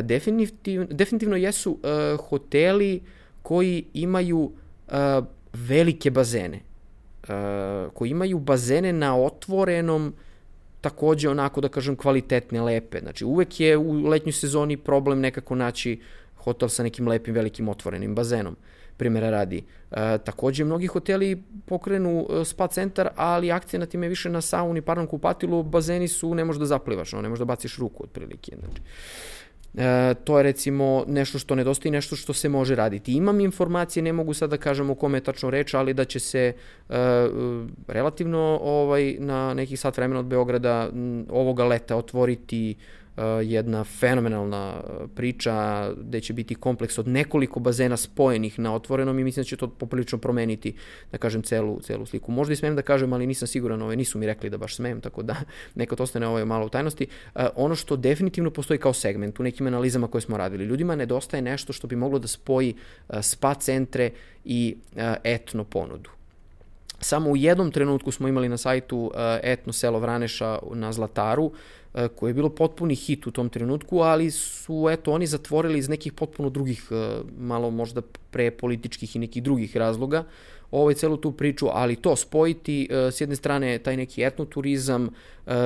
definitivno, definitivno jesu uh, hoteli koji imaju uh, velike bazene. Koji imaju bazene na otvorenom takođe onako da kažem kvalitetne, lepe. Znači uvek je u letnjoj sezoni problem nekako naći hotel sa nekim lepim velikim otvorenim bazenom. Primjera radi. E, takođe, mnogi hoteli pokrenu e, spa centar, ali akcija na time više na sauni, parnom kupatilu, bazeni su, ne možeš da zaplivaš, no, ne možeš da baciš ruku otprilike. Znači. E, to je recimo nešto što nedostaje nešto što se može raditi. Imam informacije, ne mogu sad da kažem o kome je tačno reč, ali da će se e, relativno ovaj, na nekih sat vremena od Beograda ovoga leta otvoriti jedna fenomenalna uh, priča gde će biti kompleks od nekoliko bazena spojenih na otvorenom i mislim da će to poprilično promeniti, da kažem, celu, celu sliku. Možda i smem da kažem, ali nisam siguran, ove, nisu mi rekli da baš smem, tako da <laughs> neka to ostane ovo malo u tajnosti. Uh, ono što definitivno postoji kao segment u nekim analizama koje smo radili, ljudima nedostaje nešto što bi moglo da spoji spa centre i etno ponudu. Samo u jednom trenutku smo imali na sajtu etno selo Vraneša na Zlataru, koje je bilo potpuni hit u tom trenutku, ali su eto oni zatvorili iz nekih potpuno drugih, e, malo možda pre političkih i nekih drugih razloga, ovaj celu tu priču, ali to spojiti e, s jedne strane taj neki etnoturizam,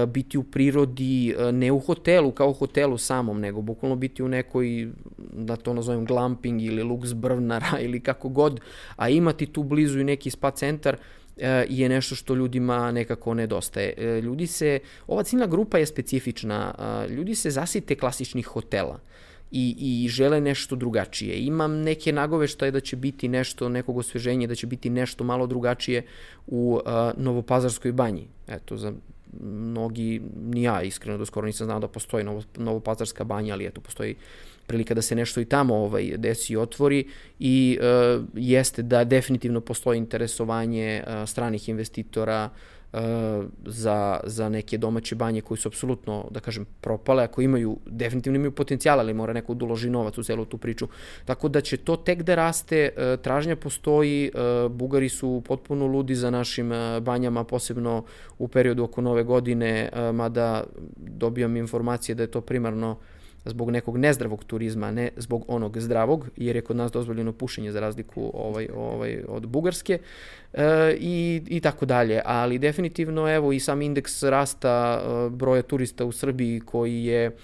biti u prirodi, ne u hotelu kao u hotelu samom, nego bukvalno biti u nekoj, da to nazovem glamping ili luks brvnara <laughs> ili kako god, a imati tu blizu i neki spa centar, E, je nešto što ljudima nekako nedostaje. E, ljudi se, ova ciljna grupa je specifična, ljudi se zasite klasičnih hotela i, i žele nešto drugačije. Imam neke nagoveštaje da će biti nešto, nekog osveženja, da će biti nešto malo drugačije u Novopazarskoj banji. Eto, za mnogi, ni ja iskreno do skoro nisam znao da postoji Novo, Novopazarska banja, ali eto, postoji prilika da se nešto i tamo ovaj, desi i otvori i uh, jeste da definitivno postoji interesovanje uh, stranih investitora uh, za, za neke domaće banje koji su apsolutno, da kažem, propale, ako imaju, definitivno imaju potencijal, ali mora neko da uloži novac u celu tu priču. Tako da će to tek da raste, uh, tražnja postoji, uh, Bugari su potpuno ludi za našim banjama, posebno u periodu oko nove godine, mada dobijam informacije da je to primarno zbog nekog nezdravog turizma, ne zbog onog zdravog, jer je kod nas dozvoljeno pušenje za razliku ovaj, ovaj, od Bugarske e, i, i tako dalje. Ali definitivno evo i sam indeks rasta e, broja turista u Srbiji koji je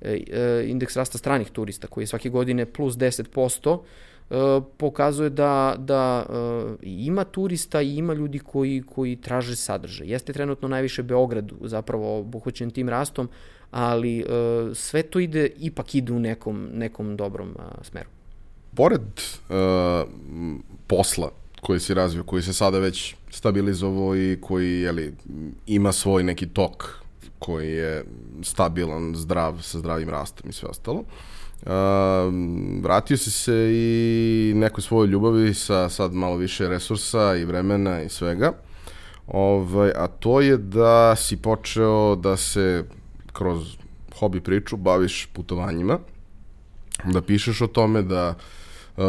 e, e indeks rasta stranih turista koji je svake godine plus 10%, e, pokazuje da, da ima turista i ima ljudi koji, koji traže sadržaj. Jeste trenutno najviše Beograd zapravo obuhvaćen tim rastom, ali uh, sve to ide, ipak ide u nekom, nekom dobrom uh, smeru. Pored uh, posla koji se razvio, koji se sada već stabilizovao i koji jeli, ima svoj neki tok koji je stabilan, zdrav, sa zdravim rastom i sve ostalo. Uh, vratio si se i nekoj svojoj ljubavi sa sad malo više resursa i vremena i svega. Ovaj, a to je da si počeo da se kroz hobi priču baviš putovanjima, da pišeš o tome, da uh,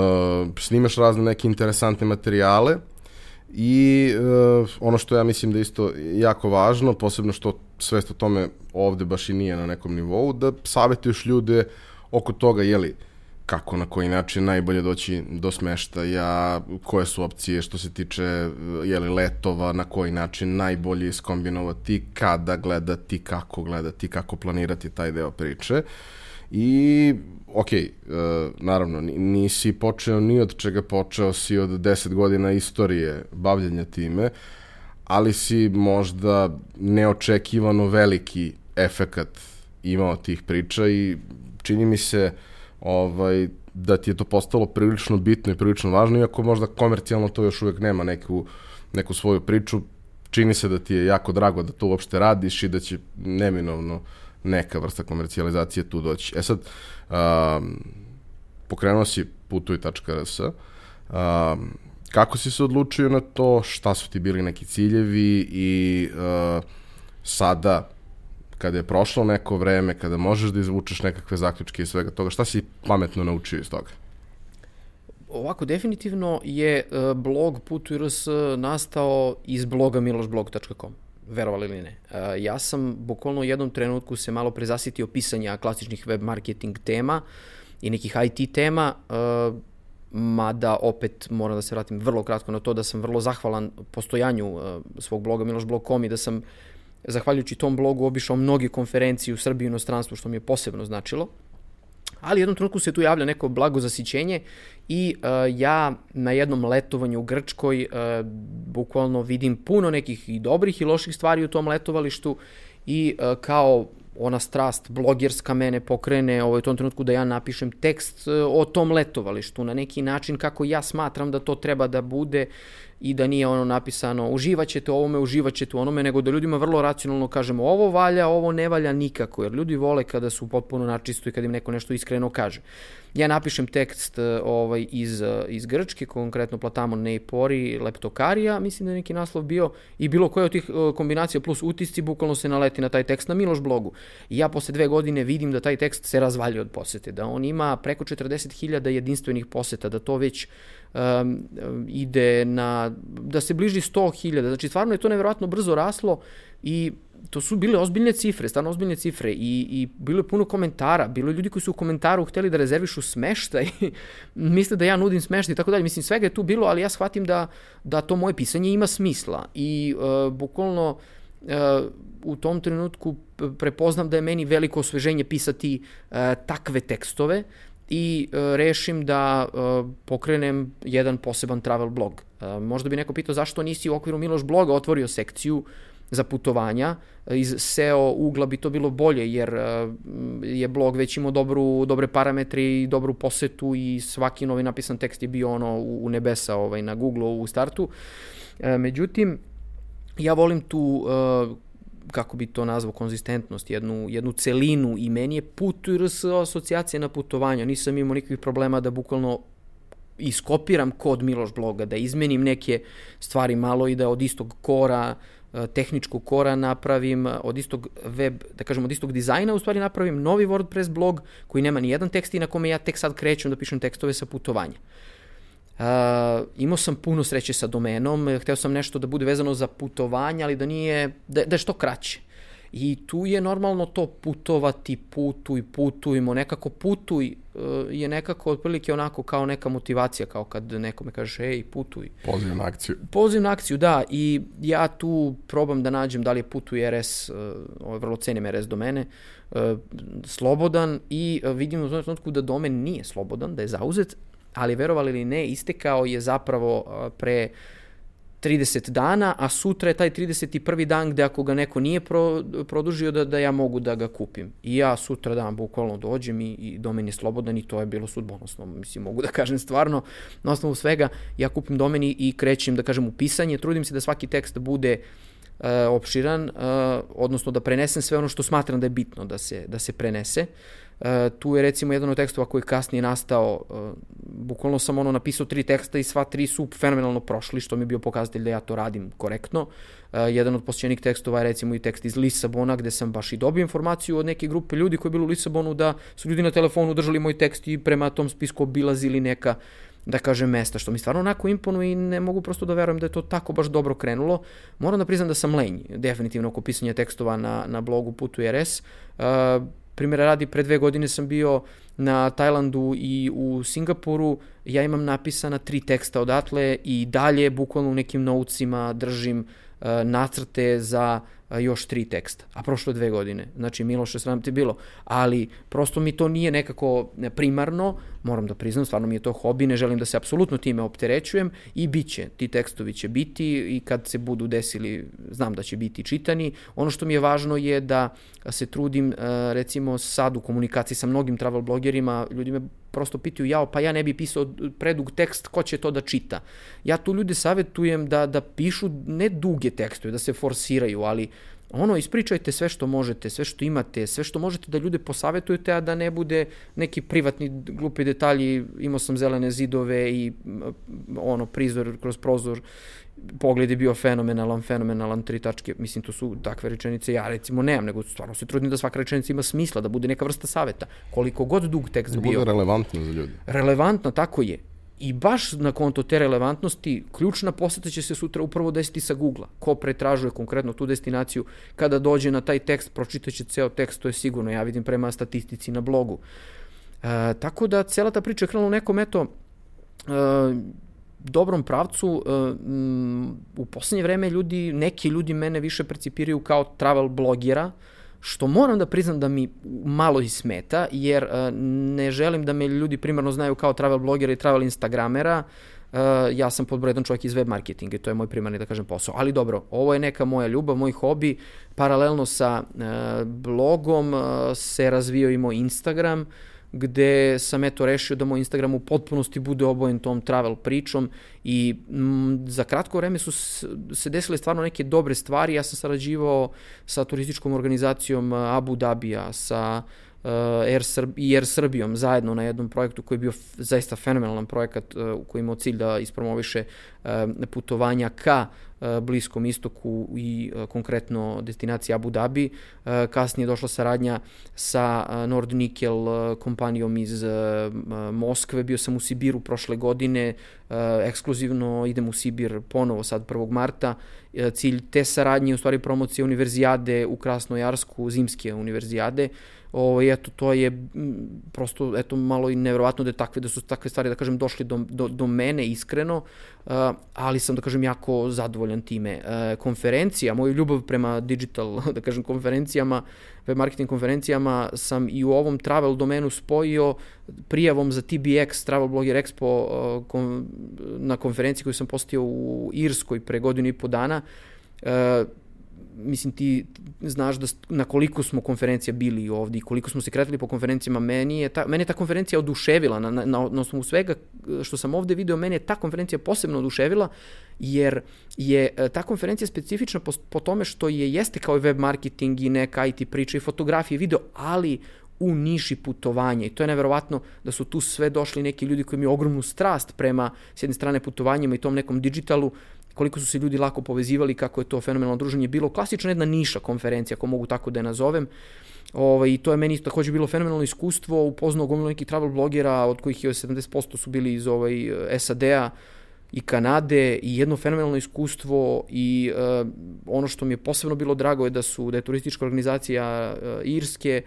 snimaš razne neke interesantne materijale i uh, ono što ja mislim da isto jako važno, posebno što svest o tome ovde baš i nije na nekom nivou, da savjetuješ ljude oko toga, jeli, uh, kako na koji način najbolje doći do smeštaja, koje su opcije što se tiče jeli, letova, na koji način najbolje iskombinovati, kada gledati, kako gledati, kako planirati taj deo priče. I, ok, e, naravno, nisi počeo ni od čega počeo si od 10 godina istorije bavljanja time, ali si možda neočekivano veliki efekat imao tih priča i čini mi se uh, ovaj, da ti je to postalo prilično bitno i prilično važno, iako možda komercijalno to još uvek nema neku, neku svoju priču, čini se da ti je jako drago da to uopšte radiš i da će neminovno neka vrsta komercijalizacije tu doći. E sad, um, pokrenuo si putuj.rs, um, kako si se odlučio na to, šta su ti bili neki ciljevi i uh, sada kada je prošlo neko vreme, kada možeš da izvučeš nekakve zaključke i svega toga, šta si pametno naučio iz toga? Ovako, definitivno je e, blog Putuj.rs nastao iz bloga milošblog.com verovali ili ne. E, ja sam bukvalno u jednom trenutku se malo prezasitio pisanja klasičnih web marketing tema i nekih IT tema, e, mada opet moram da se vratim vrlo kratko na to da sam vrlo zahvalan postojanju svog bloga milošblog.com i da sam zahvaljujući tom blogu obišao mnogi konferencije u Srbiji i inostranstvu, što mi je posebno značilo. Ali jednom trenutku se tu javlja neko blago zasićenje i uh, ja na jednom letovanju u Grčkoj uh, bukvalno vidim puno nekih i dobrih i loših stvari u tom letovalištu i uh, kao ona strast blogerska mene pokrene ovaj, u tom trenutku da ja napišem tekst o tom letovalištu na neki način kako ja smatram da to treba da bude i da nije ono napisano uživaćete u ovome, uživaćete u onome, nego da ljudima vrlo racionalno kažemo ovo valja, ovo ne valja nikako, jer ljudi vole kada su potpuno načisto i kada im neko nešto iskreno kaže. Ja napišem tekst e, ovaj, iz, e, iz Grčke, konkretno Platamon Neipori, Leptokarija, mislim da je neki naslov bio, i bilo koja od tih e, kombinacija plus utisci, bukvalno se naleti na taj tekst na Miloš blogu. I ja posle dve godine vidim da taj tekst se razvalja od posete, da on ima preko 40.000 jedinstvenih poseta, da to već um, ide na, da se bliži 100.000, znači stvarno je to neverovatno brzo raslo i to su bile ozbiljne cifre, stvarno ozbiljne cifre i, i bilo je puno komentara, bilo je ljudi koji su u komentaru hteli da rezervišu smeštaj, <laughs> misle da ja nudim smeštaj i tako dalje, mislim svega je tu bilo, ali ja shvatim da, da to moje pisanje ima smisla i uh, bukvalno uh, u tom trenutku prepoznam da je meni veliko osveženje pisati uh, takve tekstove i uh, rešim da uh, pokrenem jedan poseban travel blog. Uh, možda bi neko pitao zašto nisi u okviru Miloš bloga otvorio sekciju za putovanja. Iz SEO ugla bi to bilo bolje jer je blog već imao dobru, dobre parametre i dobru posetu i svaki novi napisan tekst je bio ono u nebesa ovaj, na Google u startu. Međutim, ja volim tu kako bi to nazvao, konzistentnost, jednu, jednu celinu i meni je put RS asocijacija na putovanja. Nisam imao nikakvih problema da bukvalno iskopiram kod Miloš bloga, da izmenim neke stvari malo i da od istog kora e, tehničkog kora napravim, od istog web, da kažem, od istog dizajna u stvari napravim novi WordPress blog koji nema ni jedan tekst i na kome ja tek sad krećem da pišem tekstove sa putovanja. Uh, imao sam puno sreće sa domenom, hteo sam nešto da bude vezano za putovanje, ali da nije, da, da je što kraće. I tu je normalno to putovati, putuj, putujmo, nekako putuj uh, je nekako otprilike onako kao neka motivacija, kao kad nekome kažeš ej, putuj. Poziv na akciju. Poziv na akciju, da, i ja tu probam da nađem da li je putuj RS, uh, ovaj, vrlo cenim RS domene, uh, slobodan i vidim u tom trenutku da domen nije slobodan, da je zauzet, ali verovali ili ne, istekao je zapravo pre 30 dana, a sutra je taj 31. dan gde ako ga neko nije pro, produžio da, da ja mogu da ga kupim. I ja sutra dan bukvalno dođem i, i domen je slobodan i to je bilo sudbonosno. Mislim, mogu da kažem stvarno, na osnovu svega, ja kupim domen i krećem da kažem u pisanje, trudim se da svaki tekst bude uh, opširan, uh, odnosno da prenesem sve ono što smatram da je bitno da se, da se prenese. Uh, tu je recimo jedan od tekstova koji je kasnije nastao, uh, bukvalno sam ono napisao tri teksta i sva tri su fenomenalno prošli, što mi je bio pokazatelj da ja to radim korektno. Uh, jedan od posjećenih tekstova je recimo i tekst iz Lisabona, gde sam baš i dobio informaciju od neke grupe ljudi koji je bili u Lisabonu da su ljudi na telefonu držali moj tekst i prema tom spisku obilazili neka da kažem mesta, što mi stvarno onako imponuje i ne mogu prosto da verujem da je to tako baš dobro krenulo. Moram da priznam da sam lenj, definitivno oko pisanja tekstova na, na blogu Putu RS. Uh, primjera radi, pre dve godine sam bio na Tajlandu i u Singapuru, ja imam napisana tri teksta odatle i dalje bukvalno u nekim naucima držim uh, nacrte za još tri teksta, a prošlo dve godine. Znači, Miloše, sram ti bilo. Ali, prosto mi to nije nekako primarno, moram da priznam, stvarno mi je to hobi, ne želim da se apsolutno time opterećujem i bit će, ti tekstovi će biti i kad se budu desili, znam da će biti čitani. Ono što mi je važno je da se trudim, recimo sad u komunikaciji sa mnogim travel blogerima, ljudi me prosto pitaju, jao, pa ja ne bi pisao predug tekst, ko će to da čita? Ja tu ljude savetujem da, da pišu ne duge tekstove, da se forsiraju, ali ono, ispričajte sve što možete, sve što imate, sve što možete da ljude posavetujete, a da ne bude neki privatni glupi detalji, imao sam zelene zidove i ono, prizor kroz prozor, pogled je bio fenomenalan, fenomenalan, tri tačke, mislim, to su takve rečenice, ja recimo nemam, nego stvarno se trudim da svaka rečenica ima smisla, da bude neka vrsta saveta, koliko god dug tekst da bio. Da bude relevantno za ljudi. Relevantno, tako je. I baš na konto te relevantnosti, ključna poseta će se sutra upravo desiti sa Google-a. Ko pretražuje konkretno tu destinaciju, kada dođe na taj tekst, pročitaće ceo tekst, to je sigurno, ja vidim prema statistici na blogu. E, tako da cela ta priča je krenula u nekom, eto, e, dobrom pravcu. E, u poslednje vreme ljudi, neki ljudi mene više percipiraju kao travel blogera, što moram da priznam da mi malo i smeta, jer uh, ne želim da me ljudi primarno znaju kao travel blogera i travel instagramera, uh, ja sam pod jedan čovjek iz web marketinga i to je moj primarni, da kažem, posao. Ali dobro, ovo je neka moja ljubav, moj hobi, paralelno sa uh, blogom uh, se razvio i moj Instagram, uh, gde sam eto rešio da moj Instagram u potpunosti bude obojen tom travel pričom i m, za kratko vreme su se desile stvarno neke dobre stvari. Ja sam sarađivao sa turističkom organizacijom Abu Dabija, sa Air, Srb i Air Srbijom zajedno na jednom projektu koji je bio zaista fenomenalan projekat uh, koji imao cilj da ispromoviše uh, putovanja ka Bliskom istoku i konkretno destinaciji Abu Dhabi. Kasnije je došla saradnja sa Nord Nickel kompanijom iz Moskve. Bio sam u Sibiru prošle godine, ekskluzivno idem u Sibir ponovo sad 1. marta. Cilj te saradnje je u stvari promocija univerzijade u Krasnojarsku, zimske univerzijade Ovo, eto, to je prosto, eto, malo i nevjerovatno da, je takve, da su takve stvari, da kažem, došli do, do, do mene iskreno, uh, ali sam, da kažem, jako zadovoljan time. Uh, konferencija, moju ljubav prema digital, <laughs> da kažem, konferencijama, web marketing konferencijama sam i u ovom travel domenu spojio prijavom za TBX, Travel Blogger Expo, kon, na konferenciji koju sam postio u Irskoj pre godinu i po dana. Mislim ti znaš da na koliko smo konferencija bili ovdje i koliko smo se kretali po konferencijama, meni je ta, meni je ta konferencija oduševila, na, na, na osnovu svega što sam ovde video, meni je ta konferencija posebno oduševila, jer je e, ta konferencija specifična po, po tome što je jeste kao i web marketing i neka IT priča i fotografije, video, ali u niši putovanja i to je neverovatno da su tu sve došli neki ljudi koji imaju ogromnu strast prema s jedne strane putovanjima i tom nekom digitalu koliko su se ljudi lako povezivali, kako je to fenomenalno druženje bilo. Klasična jedna niša konferencija, ako mogu tako da je nazovem. Ovaj, I to je meni takođe bilo fenomenalno iskustvo, upoznao gomilu nekih travel blogera, od kojih je 70% su bili iz ovaj, SAD-a i Kanade i jedno fenomenalno iskustvo i uh, ono što mi je posebno bilo drago je da su da je turistička organizacija uh, Irske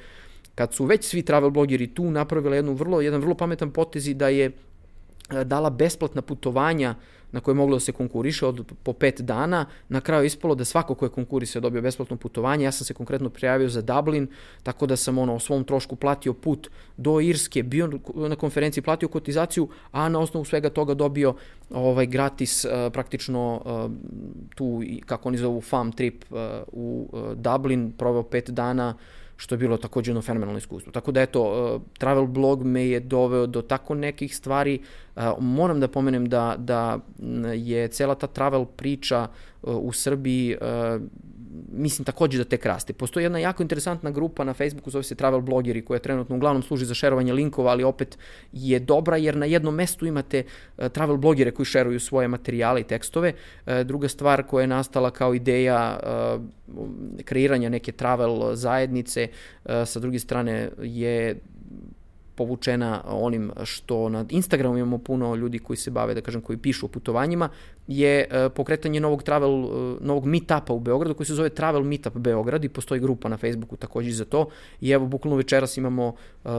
kad su već svi travel blogeri tu napravila jednu vrlo jedan vrlo pametan potez i da je uh, dala besplatna putovanja uh, na koje je moglo da se konkuriše od po pet dana. Na kraju je ispalo da svako ko je konkurisao dobio besplatno putovanje. Ja sam se konkretno prijavio za Dublin, tako da sam ono o svom trošku platio put do Irske, bio na konferenciji, platio kotizaciju, a na osnovu svega toga dobio ovaj gratis uh, praktično uh, tu kako oni zovu fam trip uh, u Dublin, proveo pet dana što je bilo takođe jedno fenomenalno iskustvo. Tako da eto, uh, travel blog me je doveo do tako nekih stvari. Uh, moram da pomenem da, da je cela ta travel priča uh, u Srbiji mislim takođe da tek raste. Postoji jedna jako interesantna grupa na Facebooku, zove se Travel Blogeri, koja trenutno uglavnom služi za šerovanje linkova, ali opet je dobra jer na jednom mestu imate uh, travel blogere koji šeruju svoje materijale i tekstove. Uh, druga stvar koja je nastala kao ideja uh, kreiranja neke travel zajednice, sa druge strane je povučena onim što na Instagramu imamo puno ljudi koji se bave, da kažem, koji pišu o putovanjima, je e, pokretanje novog travel, e, novog meetupa u Beogradu koji se zove Travel Meetup Beograd i postoji grupa na Facebooku takođe za to. I evo bukvalno večeras imamo uh,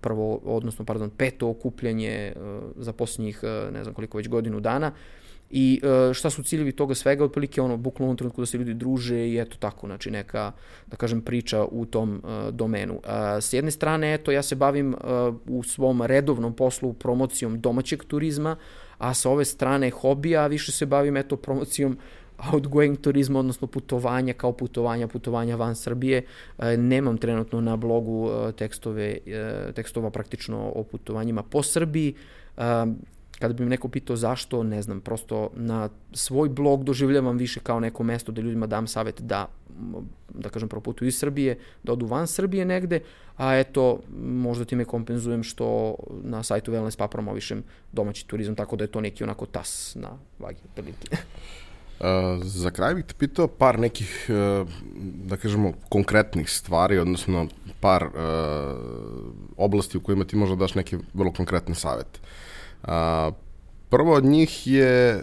prvo, odnosno, pardon, peto okupljanje za poslednjih, uh, ne znam koliko već godinu dana I uh, šta su ciljevi toga svega, otprilike ono, bukvalno u trenutku da se ljudi druže i eto tako, znači neka, da kažem, priča u tom uh, domenu. Uh, s jedne strane, eto, ja se bavim uh, u svom redovnom poslu promocijom domaćeg turizma, a sa ove strane hobija više se bavim, eto, promocijom outgoing turizma, odnosno putovanja kao putovanja, putovanja van Srbije. Nemam trenutno na blogu tekstove, tekstova praktično o putovanjima po Srbiji kada bi me neko pitao zašto, ne znam, prosto na svoj blog doživljavam više kao neko mesto da ljudima dam savet da, da kažem, proputuju iz Srbije, da odu van Srbije negde, a eto, možda time kompenzujem što na sajtu Wellness pa promovišem domaći turizam, tako da je to neki onako tas na vagi prilike. Uh, <laughs> za kraj bih te pitao par nekih, uh, da kažemo, konkretnih stvari, odnosno par uh, oblasti u kojima ti možda daš neke vrlo konkretne savete. Uh, prvo od njih je uh,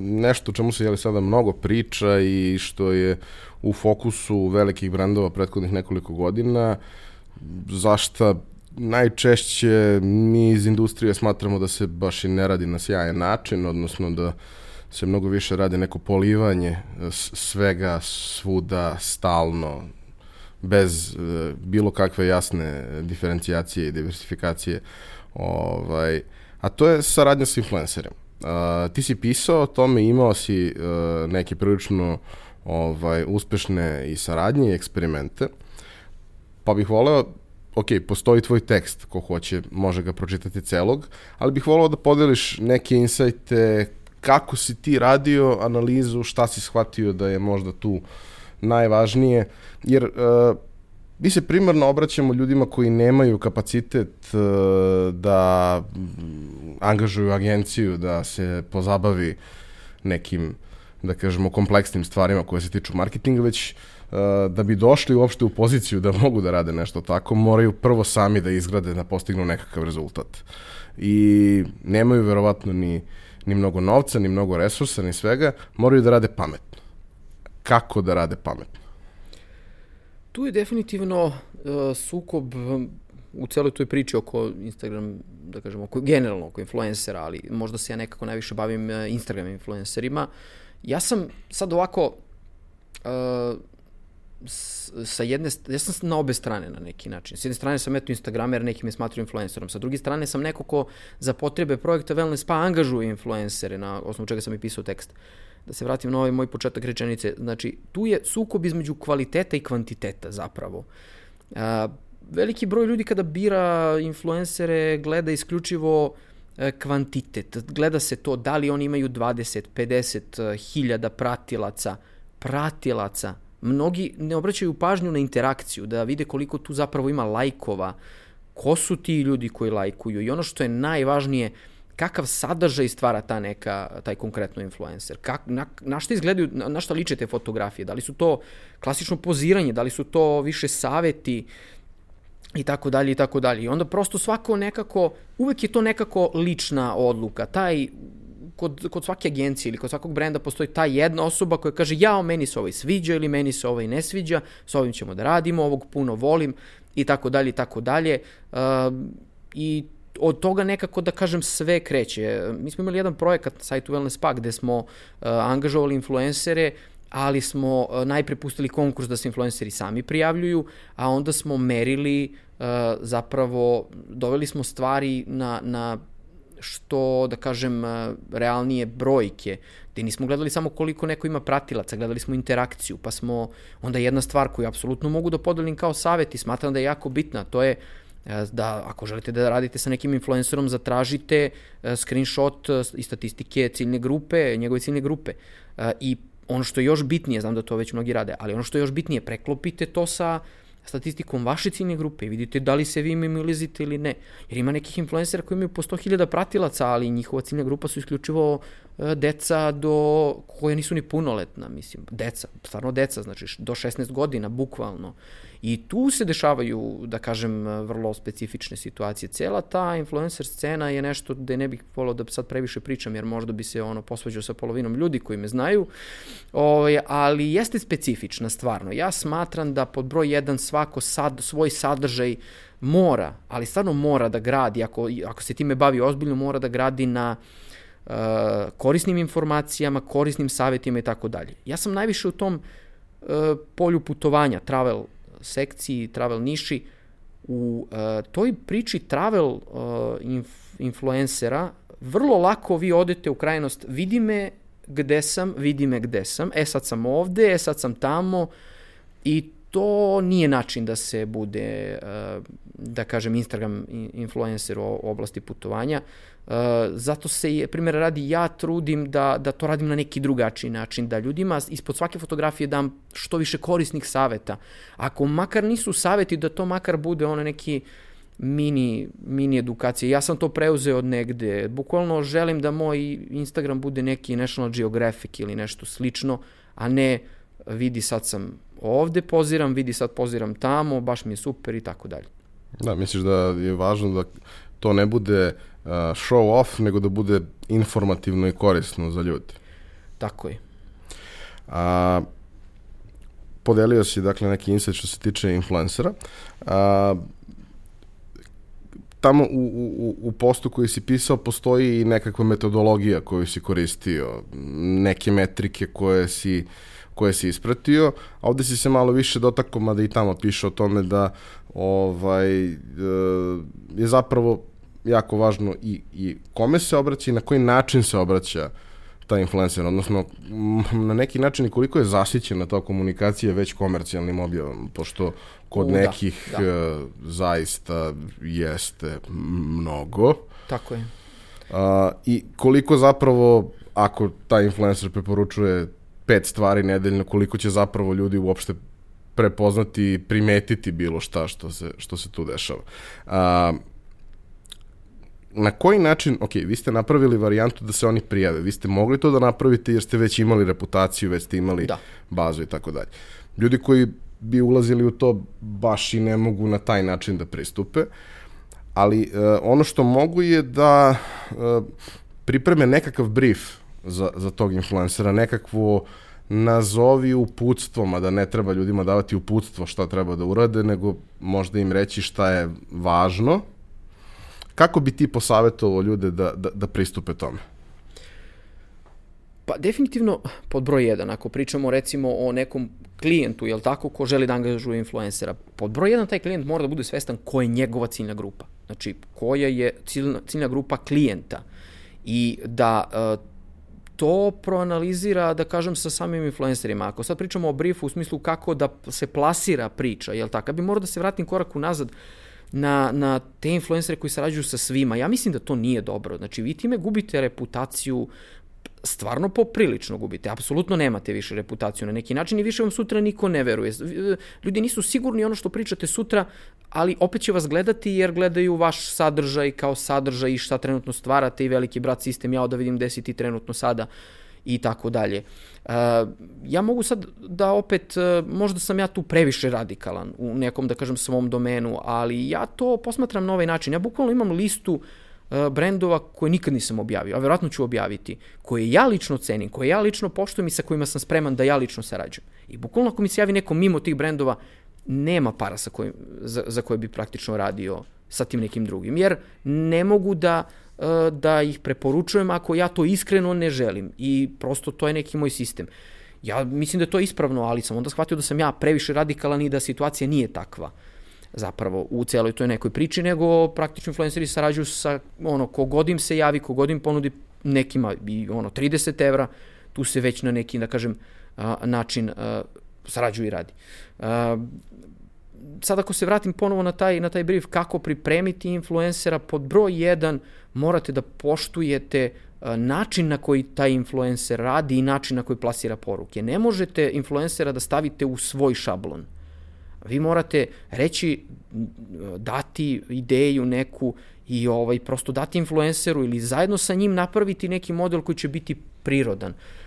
nešto čemu se jeli sada mnogo priča i što je u fokusu velikih brendova prethodnih nekoliko godina, zašta najčešće mi iz industrije smatramo da se baš i ne radi na sjajan način, odnosno da se mnogo više radi neko polivanje svega, svuda, stalno, bez e, bilo kakve jasne diferencijacije i diversifikacije. Ovaj, a to je saradnja sa influencerima. Uh, ti si pisao o tome, imao si uh, neke prilično ovaj, uspešne i saradnje i eksperimente, pa bih voleo, ok, postoji tvoj tekst, ko hoće, može ga pročitati celog, ali bih voleo da podeliš neke insajte, kako si ti radio analizu, šta si shvatio da je možda tu najvažnije, jer uh, mi se primarno obraćamo ljudima koji nemaju kapacitet uh, da angažuju agenciju da se pozabavi nekim, da kažemo, kompleksnim stvarima koje se tiču marketinga, već uh, da bi došli uopšte u poziciju da mogu da rade nešto tako, moraju prvo sami da izgrade, da postignu nekakav rezultat. I nemaju verovatno ni ni mnogo novca, ni mnogo resursa, ni svega, moraju da rade pametno. Kako da rade pametno? Tu je definitivno uh, sukob u celoj toj priči oko Instagram, da kažemo, oko, generalno oko influencera, ali možda se ja nekako najviše bavim uh, Instagram influencerima. Ja sam sad ovako uh, sa jedne, ja sam na obe strane na neki način. S jedne strane sam eto Instagramer, neki me smatruju influencerom. Sa druge strane sam neko ko za potrebe projekta Wellness pa angažuje influencere, na osnovu čega sam i pisao tekst. Da se vratim na ovaj moj početak rečenice. Znači, tu je sukob između kvaliteta i kvantiteta zapravo. A, veliki broj ljudi kada bira influencere gleda isključivo e, kvantitet. Gleda se to da li oni imaju 20, 50 e, hiljada pratilaca, pratilaca, mnogi ne obraćaju pažnju na interakciju, da vide koliko tu zapravo ima lajkova, ko su ti ljudi koji lajkuju i ono što je najvažnije, kakav sadržaj stvara ta neka, taj konkretno influencer, kak, na, na šta izgledaju, na, na šta liče te fotografije, da li su to klasično poziranje, da li su to više saveti, i tako dalje i tako dalje. I onda prosto svako nekako, uvek je to nekako lična odluka. Taj kod, kod svake agencije ili kod svakog brenda postoji ta jedna osoba koja kaže ja, meni se ovaj sviđa ili meni se ovaj ne sviđa, s ovim ćemo da radimo, ovog puno volim i tako dalje i tako dalje. Uh, I od toga nekako da kažem sve kreće. Mi smo imali jedan projekat na sajtu Wellness Pack gde smo uh, angažovali influencere ali smo uh, najpre pustili konkurs da se influenceri sami prijavljuju, a onda smo merili uh, zapravo, doveli smo stvari na, na što, da kažem, e, realnije brojke, gde nismo gledali samo koliko neko ima pratilaca, gledali smo interakciju, pa smo, onda jedna stvar koju apsolutno mogu da podelim kao savjet i smatram da je jako bitna, to je e, da ako želite da radite sa nekim influencerom, zatražite e, screenshot i statistike ciljne grupe, njegove ciljne grupe. I ono što je još bitnije, znam da to već mnogi rade, ali ono što je još bitnije, preklopite to sa statistikom vaše ciljne grupe i vidite da li se vi mimilizite ili ne. Jer ima nekih influencera koji imaju po 100.000 pratilaca, ali njihova ciljna grupa su isključivo e, deca do koje nisu ni punoletna, mislim, deca, stvarno deca, znači do 16 godina, bukvalno. I tu se dešavaju, da kažem, vrlo specifične situacije. Cela ta influencer scena je nešto gde ne bih volao da sad previše pričam, jer možda bi se ono posvađao sa polovinom ljudi koji me znaju, ovaj, ali jeste specifična stvarno. Ja smatram da pod broj jedan svako sad, svoj sadržaj mora, ali stvarno mora da gradi, ako, ako se time bavi ozbiljno, mora da gradi na uh, korisnim informacijama, korisnim savjetima i tako dalje. Ja sam najviše u tom uh, polju putovanja, travel sekciji travel niši, u uh, toj priči travel uh, inf, influencera vrlo lako vi odete u krajnost, vidi me gde sam, vidi me gde sam, e sad sam ovde, e sad sam tamo i to nije način da se bude, uh, da kažem, Instagram influencer u oblasti putovanja. Uh, zato se, primjer radi, ja trudim da, da to radim na neki drugačiji način, da ljudima ispod svake fotografije dam što više korisnih saveta. Ako makar nisu saveti, da to makar bude ono neki mini, mini edukacije. Ja sam to preuzeo od negde. Bukvalno želim da moj Instagram bude neki National Geographic ili nešto slično, a ne vidi sad sam ovde poziram, vidi sad poziram tamo, baš mi je super i tako dalje. Da, misliš da je važno da to ne bude show off, nego da bude informativno i korisno za ljudi. Tako je. A, podelio si dakle neki insight što se tiče influencera. A, tamo u, u, u postu koji si pisao postoji i nekakva metodologija koju si koristio, neke metrike koje si koje si ispratio, a ovde si se malo više dotakao, mada i tamo piše o tome da ovaj, e, je zapravo jako važno i, i kome se obraća i na koji način se obraća ta influencer, odnosno na neki način i koliko je zasićena ta komunikacija već komercijalnim objavom, pošto kod U, da, nekih da, da. zaista jeste mnogo. Tako je. A, I koliko zapravo, ako ta influencer preporučuje pet stvari nedeljno, koliko će zapravo ljudi uopšte prepoznati i primetiti bilo šta što se, što se tu dešava. A, na koji način, ok, vi ste napravili varijantu da se oni prijave, vi ste mogli to da napravite jer ste već imali reputaciju, već ste imali da. bazu i tako dalje. Ljudi koji bi ulazili u to baš i ne mogu na taj način da pristupe, ali uh, ono što mogu je da uh, pripreme nekakav brief za, za tog influencera, nekakvo nazovi uputstvo, a da ne treba ljudima davati uputstvo šta treba da urade, nego možda im reći šta je važno. Kako bi ti posavjetovao ljude da, da, da pristupe tome? Pa definitivno pod broj 1, ako pričamo recimo o nekom klijentu, jel tako, ko želi da angažuje influencera, pod broj 1 taj klijent mora da bude svestan ko je njegova ciljna grupa. Znači, koja je ciljna, ciljna grupa klijenta i da uh, to proanalizira, da kažem, sa samim influencerima. Ako sad pričamo o briefu u smislu kako da se plasira priča, jel tako, bi morao da se vratim korak unazad na, na te influencere koji sarađuju sa svima. Ja mislim da to nije dobro. Znači, vi time gubite reputaciju stvarno poprilično gubite. Apsolutno nemate više reputaciju na neki način i više vam sutra niko ne veruje. Ljudi nisu sigurni ono što pričate sutra, ali opet će vas gledati jer gledaju vaš sadržaj kao sadržaj i šta trenutno stvarate i veliki brat sistem, ja da vidim gde si ti trenutno sada i tako dalje. Uh, ja mogu sad da opet, uh, možda sam ja tu previše radikalan u nekom, da kažem, svom domenu, ali ja to posmatram na ovaj način. Ja bukvalno imam listu E, brendova koje nikad nisam objavio, a verovatno ću objaviti, koje ja lično cenim, koje ja lično poštujem i sa kojima sam spreman da ja lično sarađujem. I bukvalno ako mi se javi neko mimo tih brendova, nema para sa kojim, za, za koje bi praktično radio sa tim nekim drugim, jer ne mogu da e, da ih preporučujem ako ja to iskreno ne želim i prosto to je neki moj sistem. Ja mislim da je to ispravno, ali sam onda shvatio da sam ja previše radikalan i da situacija nije takva. Zapravo u celoj toj nekoj priči, nego praktično influenceri sarađuju sa ono, kogod im se javi, kogod im ponudi nekima i ono 30 evra, tu se već na neki, da kažem, način a, sarađuje i radi. Sad ako se vratim ponovo na taj, na taj brief, kako pripremiti influencera, pod broj 1 morate da poštujete način na koji taj influencer radi i način na koji plasira poruke. Ne možete influencera da stavite u svoj šablon. Vi morate reći, dati ideju neku i ovaj, prosto dati influenceru ili zajedno sa njim napraviti neki model koji će biti prirodan. Uh,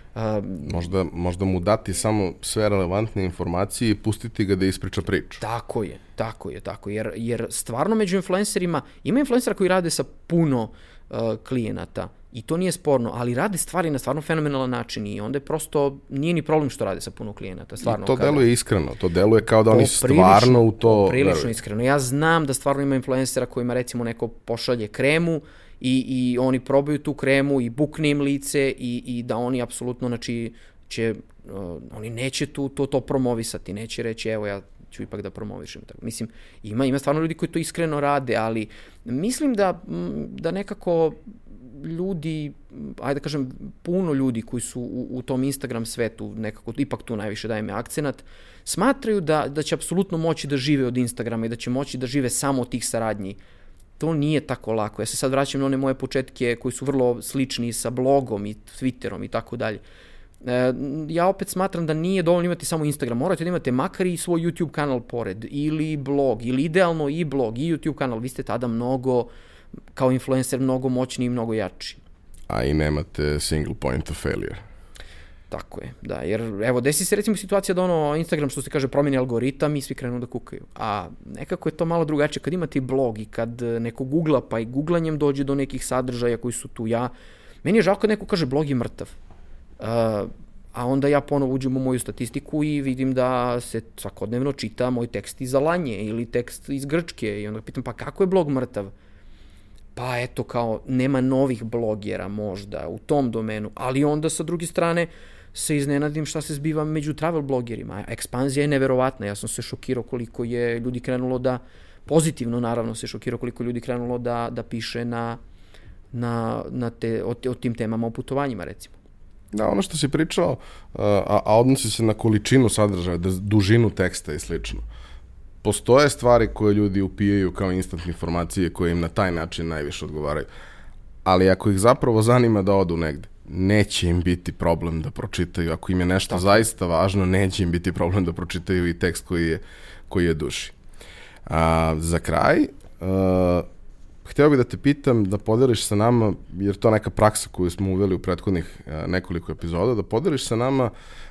možda, možda mu dati samo sve relevantne informacije i pustiti ga da ispriča priču. Tako je, tako je, tako je. Jer, jer stvarno među influencerima, ima influencera koji rade sa puno uh, klijenata, I to nije sporno, ali rade stvari na stvarno fenomenalan način i onda je prosto, nije ni problem što rade sa puno klijenata. Stvarno, I to kada... deluje iskreno, to deluje kao da oni stvarno u to... Prilično iskreno. Ja znam da stvarno ima influencera kojima recimo neko pošalje kremu i, i oni probaju tu kremu i bukne im lice i, i da oni apsolutno, znači, će, uh, oni neće tu, to, to promovisati, neće reći evo ja ću ipak da promovišem. Tako. Mislim, ima, ima stvarno ljudi koji to iskreno rade, ali mislim da, da nekako ljudi, ajde da kažem, puno ljudi koji su u, u tom Instagram svetu, nekako ipak tu najviše dajem akcenat, smatraju da, da će apsolutno moći da žive od Instagrama i da će moći da žive samo od tih saradnji. To nije tako lako. Ja se sad vraćam na one moje početke koji su vrlo slični sa blogom i Twitterom i tako dalje. E, ja opet smatram da nije dovoljno imati samo Instagram, morate da imate makar i svoj YouTube kanal pored, ili blog, ili idealno i blog, i YouTube kanal, vi ste tada mnogo, kao influencer, mnogo moćni i mnogo jači. A i nemate single point of failure. Tako je, da, jer evo, desi se recimo situacija da ono Instagram što se kaže promeni algoritam i svi krenu da kukaju. A nekako je to malo drugačije kad imate blog i kad neko googla pa i googlanjem dođe do nekih sadržaja koji su tu ja. Meni je žao kad neko kaže blog je mrtav. Uh, a onda ja ponovo uđem u moju statistiku i vidim da se svakodnevno čita moj tekst iz Alanje ili tekst iz Grčke i onda pitam pa kako je blog mrtav? Pa eto kao nema novih blogera možda u tom domenu, ali onda sa druge strane se iznenadim šta se zbiva među travel blogerima. Ekspanzija je neverovatna, ja sam se šokirao koliko je ljudi krenulo da, pozitivno naravno se šokirao koliko ljudi krenulo da, da piše na, na, na te, o, o tim temama o putovanjima recimo. Da, ono što si pričao, uh, a, a odnosi se na količinu sadržaja, da, dužinu teksta i slično. Postoje stvari koje ljudi upijaju kao instant informacije koje im na taj način najviše odgovaraju. Ali ako ih zapravo zanima da odu negde, neće im biti problem da pročitaju. Ako im je nešto Tako. zaista važno, neće im biti problem da pročitaju i tekst koji je, koji je duši. A, za kraj, uh, hteo bih da te pitam da podeliš sa nama, jer to je neka praksa koju smo uveli u prethodnih a, nekoliko epizoda, da podeliš sa nama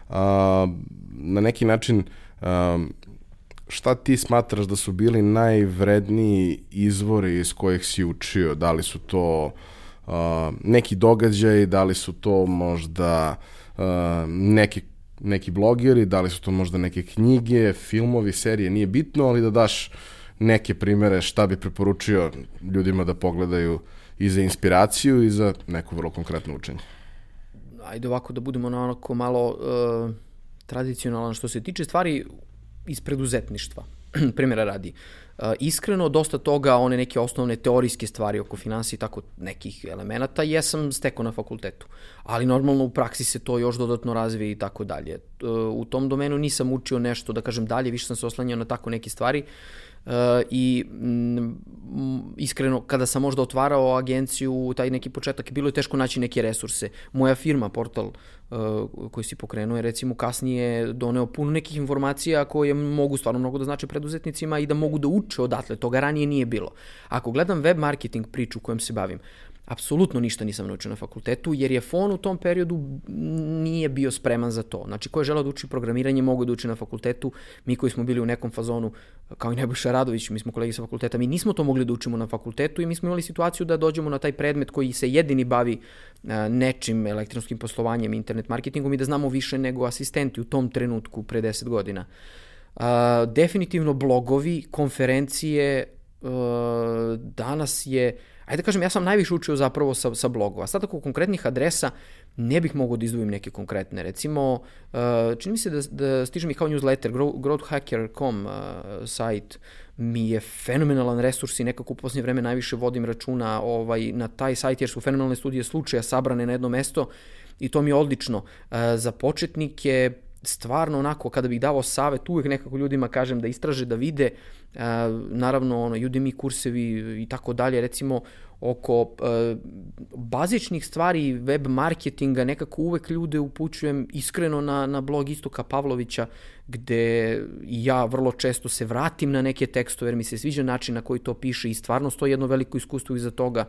a, na neki način a, šta ti smatraš da su bili najvredniji izvori iz kojih si učio? Da li su to uh, neki događaj, da li su to možda uh, neki, neki blogeri, da li su to možda neke knjige, filmovi, serije, nije bitno, ali da daš neke primere šta bi preporučio ljudima da pogledaju i za inspiraciju i za neko vrlo konkretno učenje. Ajde ovako da budemo na onako malo uh, tradicionalan što se tiče stvari iz preduzetništva. <clears throat> Primjera radi. Uh, iskreno, dosta toga, one neke osnovne teorijske stvari oko finansije i tako nekih elemenata, jesam stekao na fakultetu. Ali normalno u praksi se to još dodatno razvije i tako dalje. Uh, u tom domenu nisam učio nešto, da kažem dalje, više sam se oslanjao na tako neke stvari. I m, iskreno kada sam možda otvarao agenciju taj neki početak bilo je teško naći neke resurse. Moja firma portal uh, koji si pokrenuo je recimo kasnije doneo puno nekih informacija koje mogu stvarno mnogo da znači preduzetnicima i da mogu da uče odatle. Toga ranije nije bilo. Ako gledam web marketing priču kojom se bavim apsolutno ništa nisam naučio na fakultetu, jer je fon u tom periodu nije bio spreman za to. Znači, ko je želeo da uči programiranje, mogu da uči na fakultetu. Mi koji smo bili u nekom fazonu, kao i Nebojša Radović, mi smo kolegi sa fakulteta, mi nismo to mogli da učimo na fakultetu i mi smo imali situaciju da dođemo na taj predmet koji se jedini bavi nečim elektronskim poslovanjem, internet marketingom i da znamo više nego asistenti u tom trenutku pre 10 godina. Uh, definitivno blogovi, konferencije, uh, danas je ajde da kažem, ja sam najviše učio zapravo sa, sa blogova. Sad ako konkretnih adresa ne bih mogao da izdvojim neke konkretne. Recimo, uh, čini mi se da, da stiže mi kao newsletter, growthhacker.com uh, sajt mi je fenomenalan resurs i nekako u posljednje vreme najviše vodim računa ovaj, na taj sajt jer su fenomenalne studije slučaja sabrane na jedno mesto i to mi je odlično. Uh, za početnike stvarno onako kada bih davao savet uvek nekako ljudima kažem da istraže da vide uh, naravno ono Udemy kursevi i tako dalje recimo oko uh, bazičnih stvari web marketinga nekako uvek ljude upućujem iskreno na, na blog Istoka Pavlovića gde ja vrlo često se vratim na neke tekstove jer mi se sviđa način na koji to piše i stvarno stoji jedno veliko iskustvo iza toga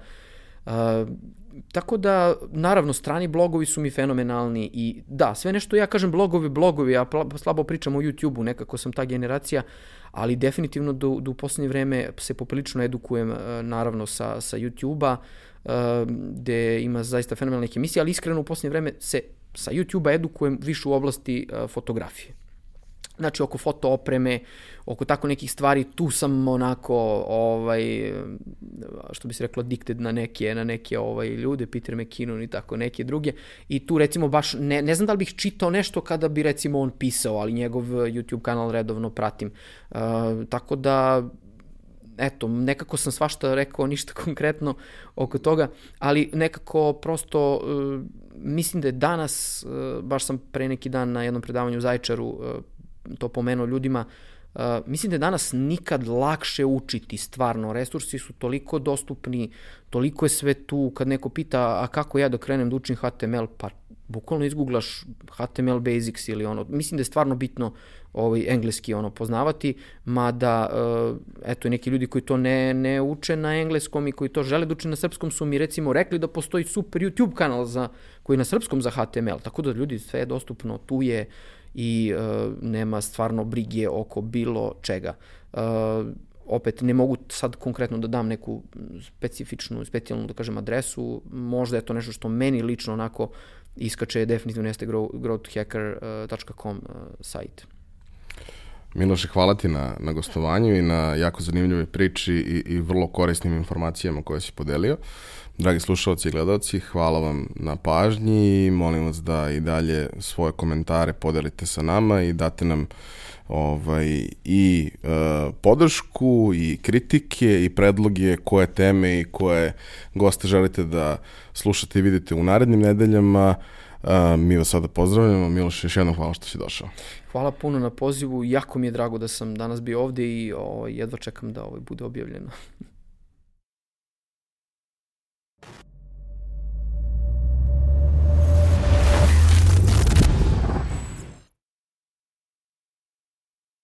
tako da, naravno, strani blogovi su mi fenomenalni i da, sve nešto ja kažem blogovi, blogovi, ja slabo pričam o YouTube-u, nekako sam ta generacija, ali definitivno do, do poslednje vreme se poprilično edukujem, e, naravno, sa, sa YouTube-a, e, gde ima zaista fenomenalne emisije, ali iskreno u poslednje vreme se sa YouTube-a edukujem više u oblasti e, fotografije. Znači, oko foto opreme, oko tako nekih stvari, tu sam onako, ovaj, što bi se reklo, dikted na neke, na neke ovaj, ljude, Peter McKinnon i tako neke druge. I tu recimo baš, ne, ne znam da li bih čitao nešto kada bi recimo on pisao, ali njegov YouTube kanal redovno pratim. Uh, tako da, eto, nekako sam svašta rekao, <laughs> ništa konkretno oko toga, ali nekako prosto uh, mislim da je danas, uh, baš sam pre neki dan na jednom predavanju u Zajčaru uh, to pomenuo ljudima, Uh, mislim da je danas nikad lakše učiti stvarno. Resursi su toliko dostupni, toliko je sve tu. Kad neko pita, a kako ja da krenem da učim HTML, pa bukvalno izgooglaš HTML basics ili ono. Mislim da je stvarno bitno ovaj engleski ono poznavati, mada uh, eto neki ljudi koji to ne ne uče na engleskom i koji to žele da uče na srpskom su mi recimo rekli da postoji super YouTube kanal za koji je na srpskom za HTML. Tako da ljudi sve je dostupno, tu je i uh, nema stvarno brige oko bilo čega. Uh, opet ne mogu sad konkretno da dam neku specifičnu, specijalnu da kažem adresu, možda je to nešto što meni lično onako iskače definitivno jeste growthhacker.com uh, sajt. Miloše, hvala ti na, na gostovanju i na jako zanimljivoj priči i, i vrlo korisnim informacijama koje si podelio. Dragi slušalci i gledalci, hvala vam na pažnji i molim vas da i dalje svoje komentare podelite sa nama i date nam ovaj, i e, podršku i kritike i predloge koje teme i koje goste želite da slušate i vidite u narednim nedeljama. A, mi vas sada pozdravljamo. Miloš, još jednom hvala što si došao. Hvala puno na pozivu. Jako mi je drago da sam danas bio ovde i o, ovaj, jedva čekam da ovaj bude objavljeno. <laughs>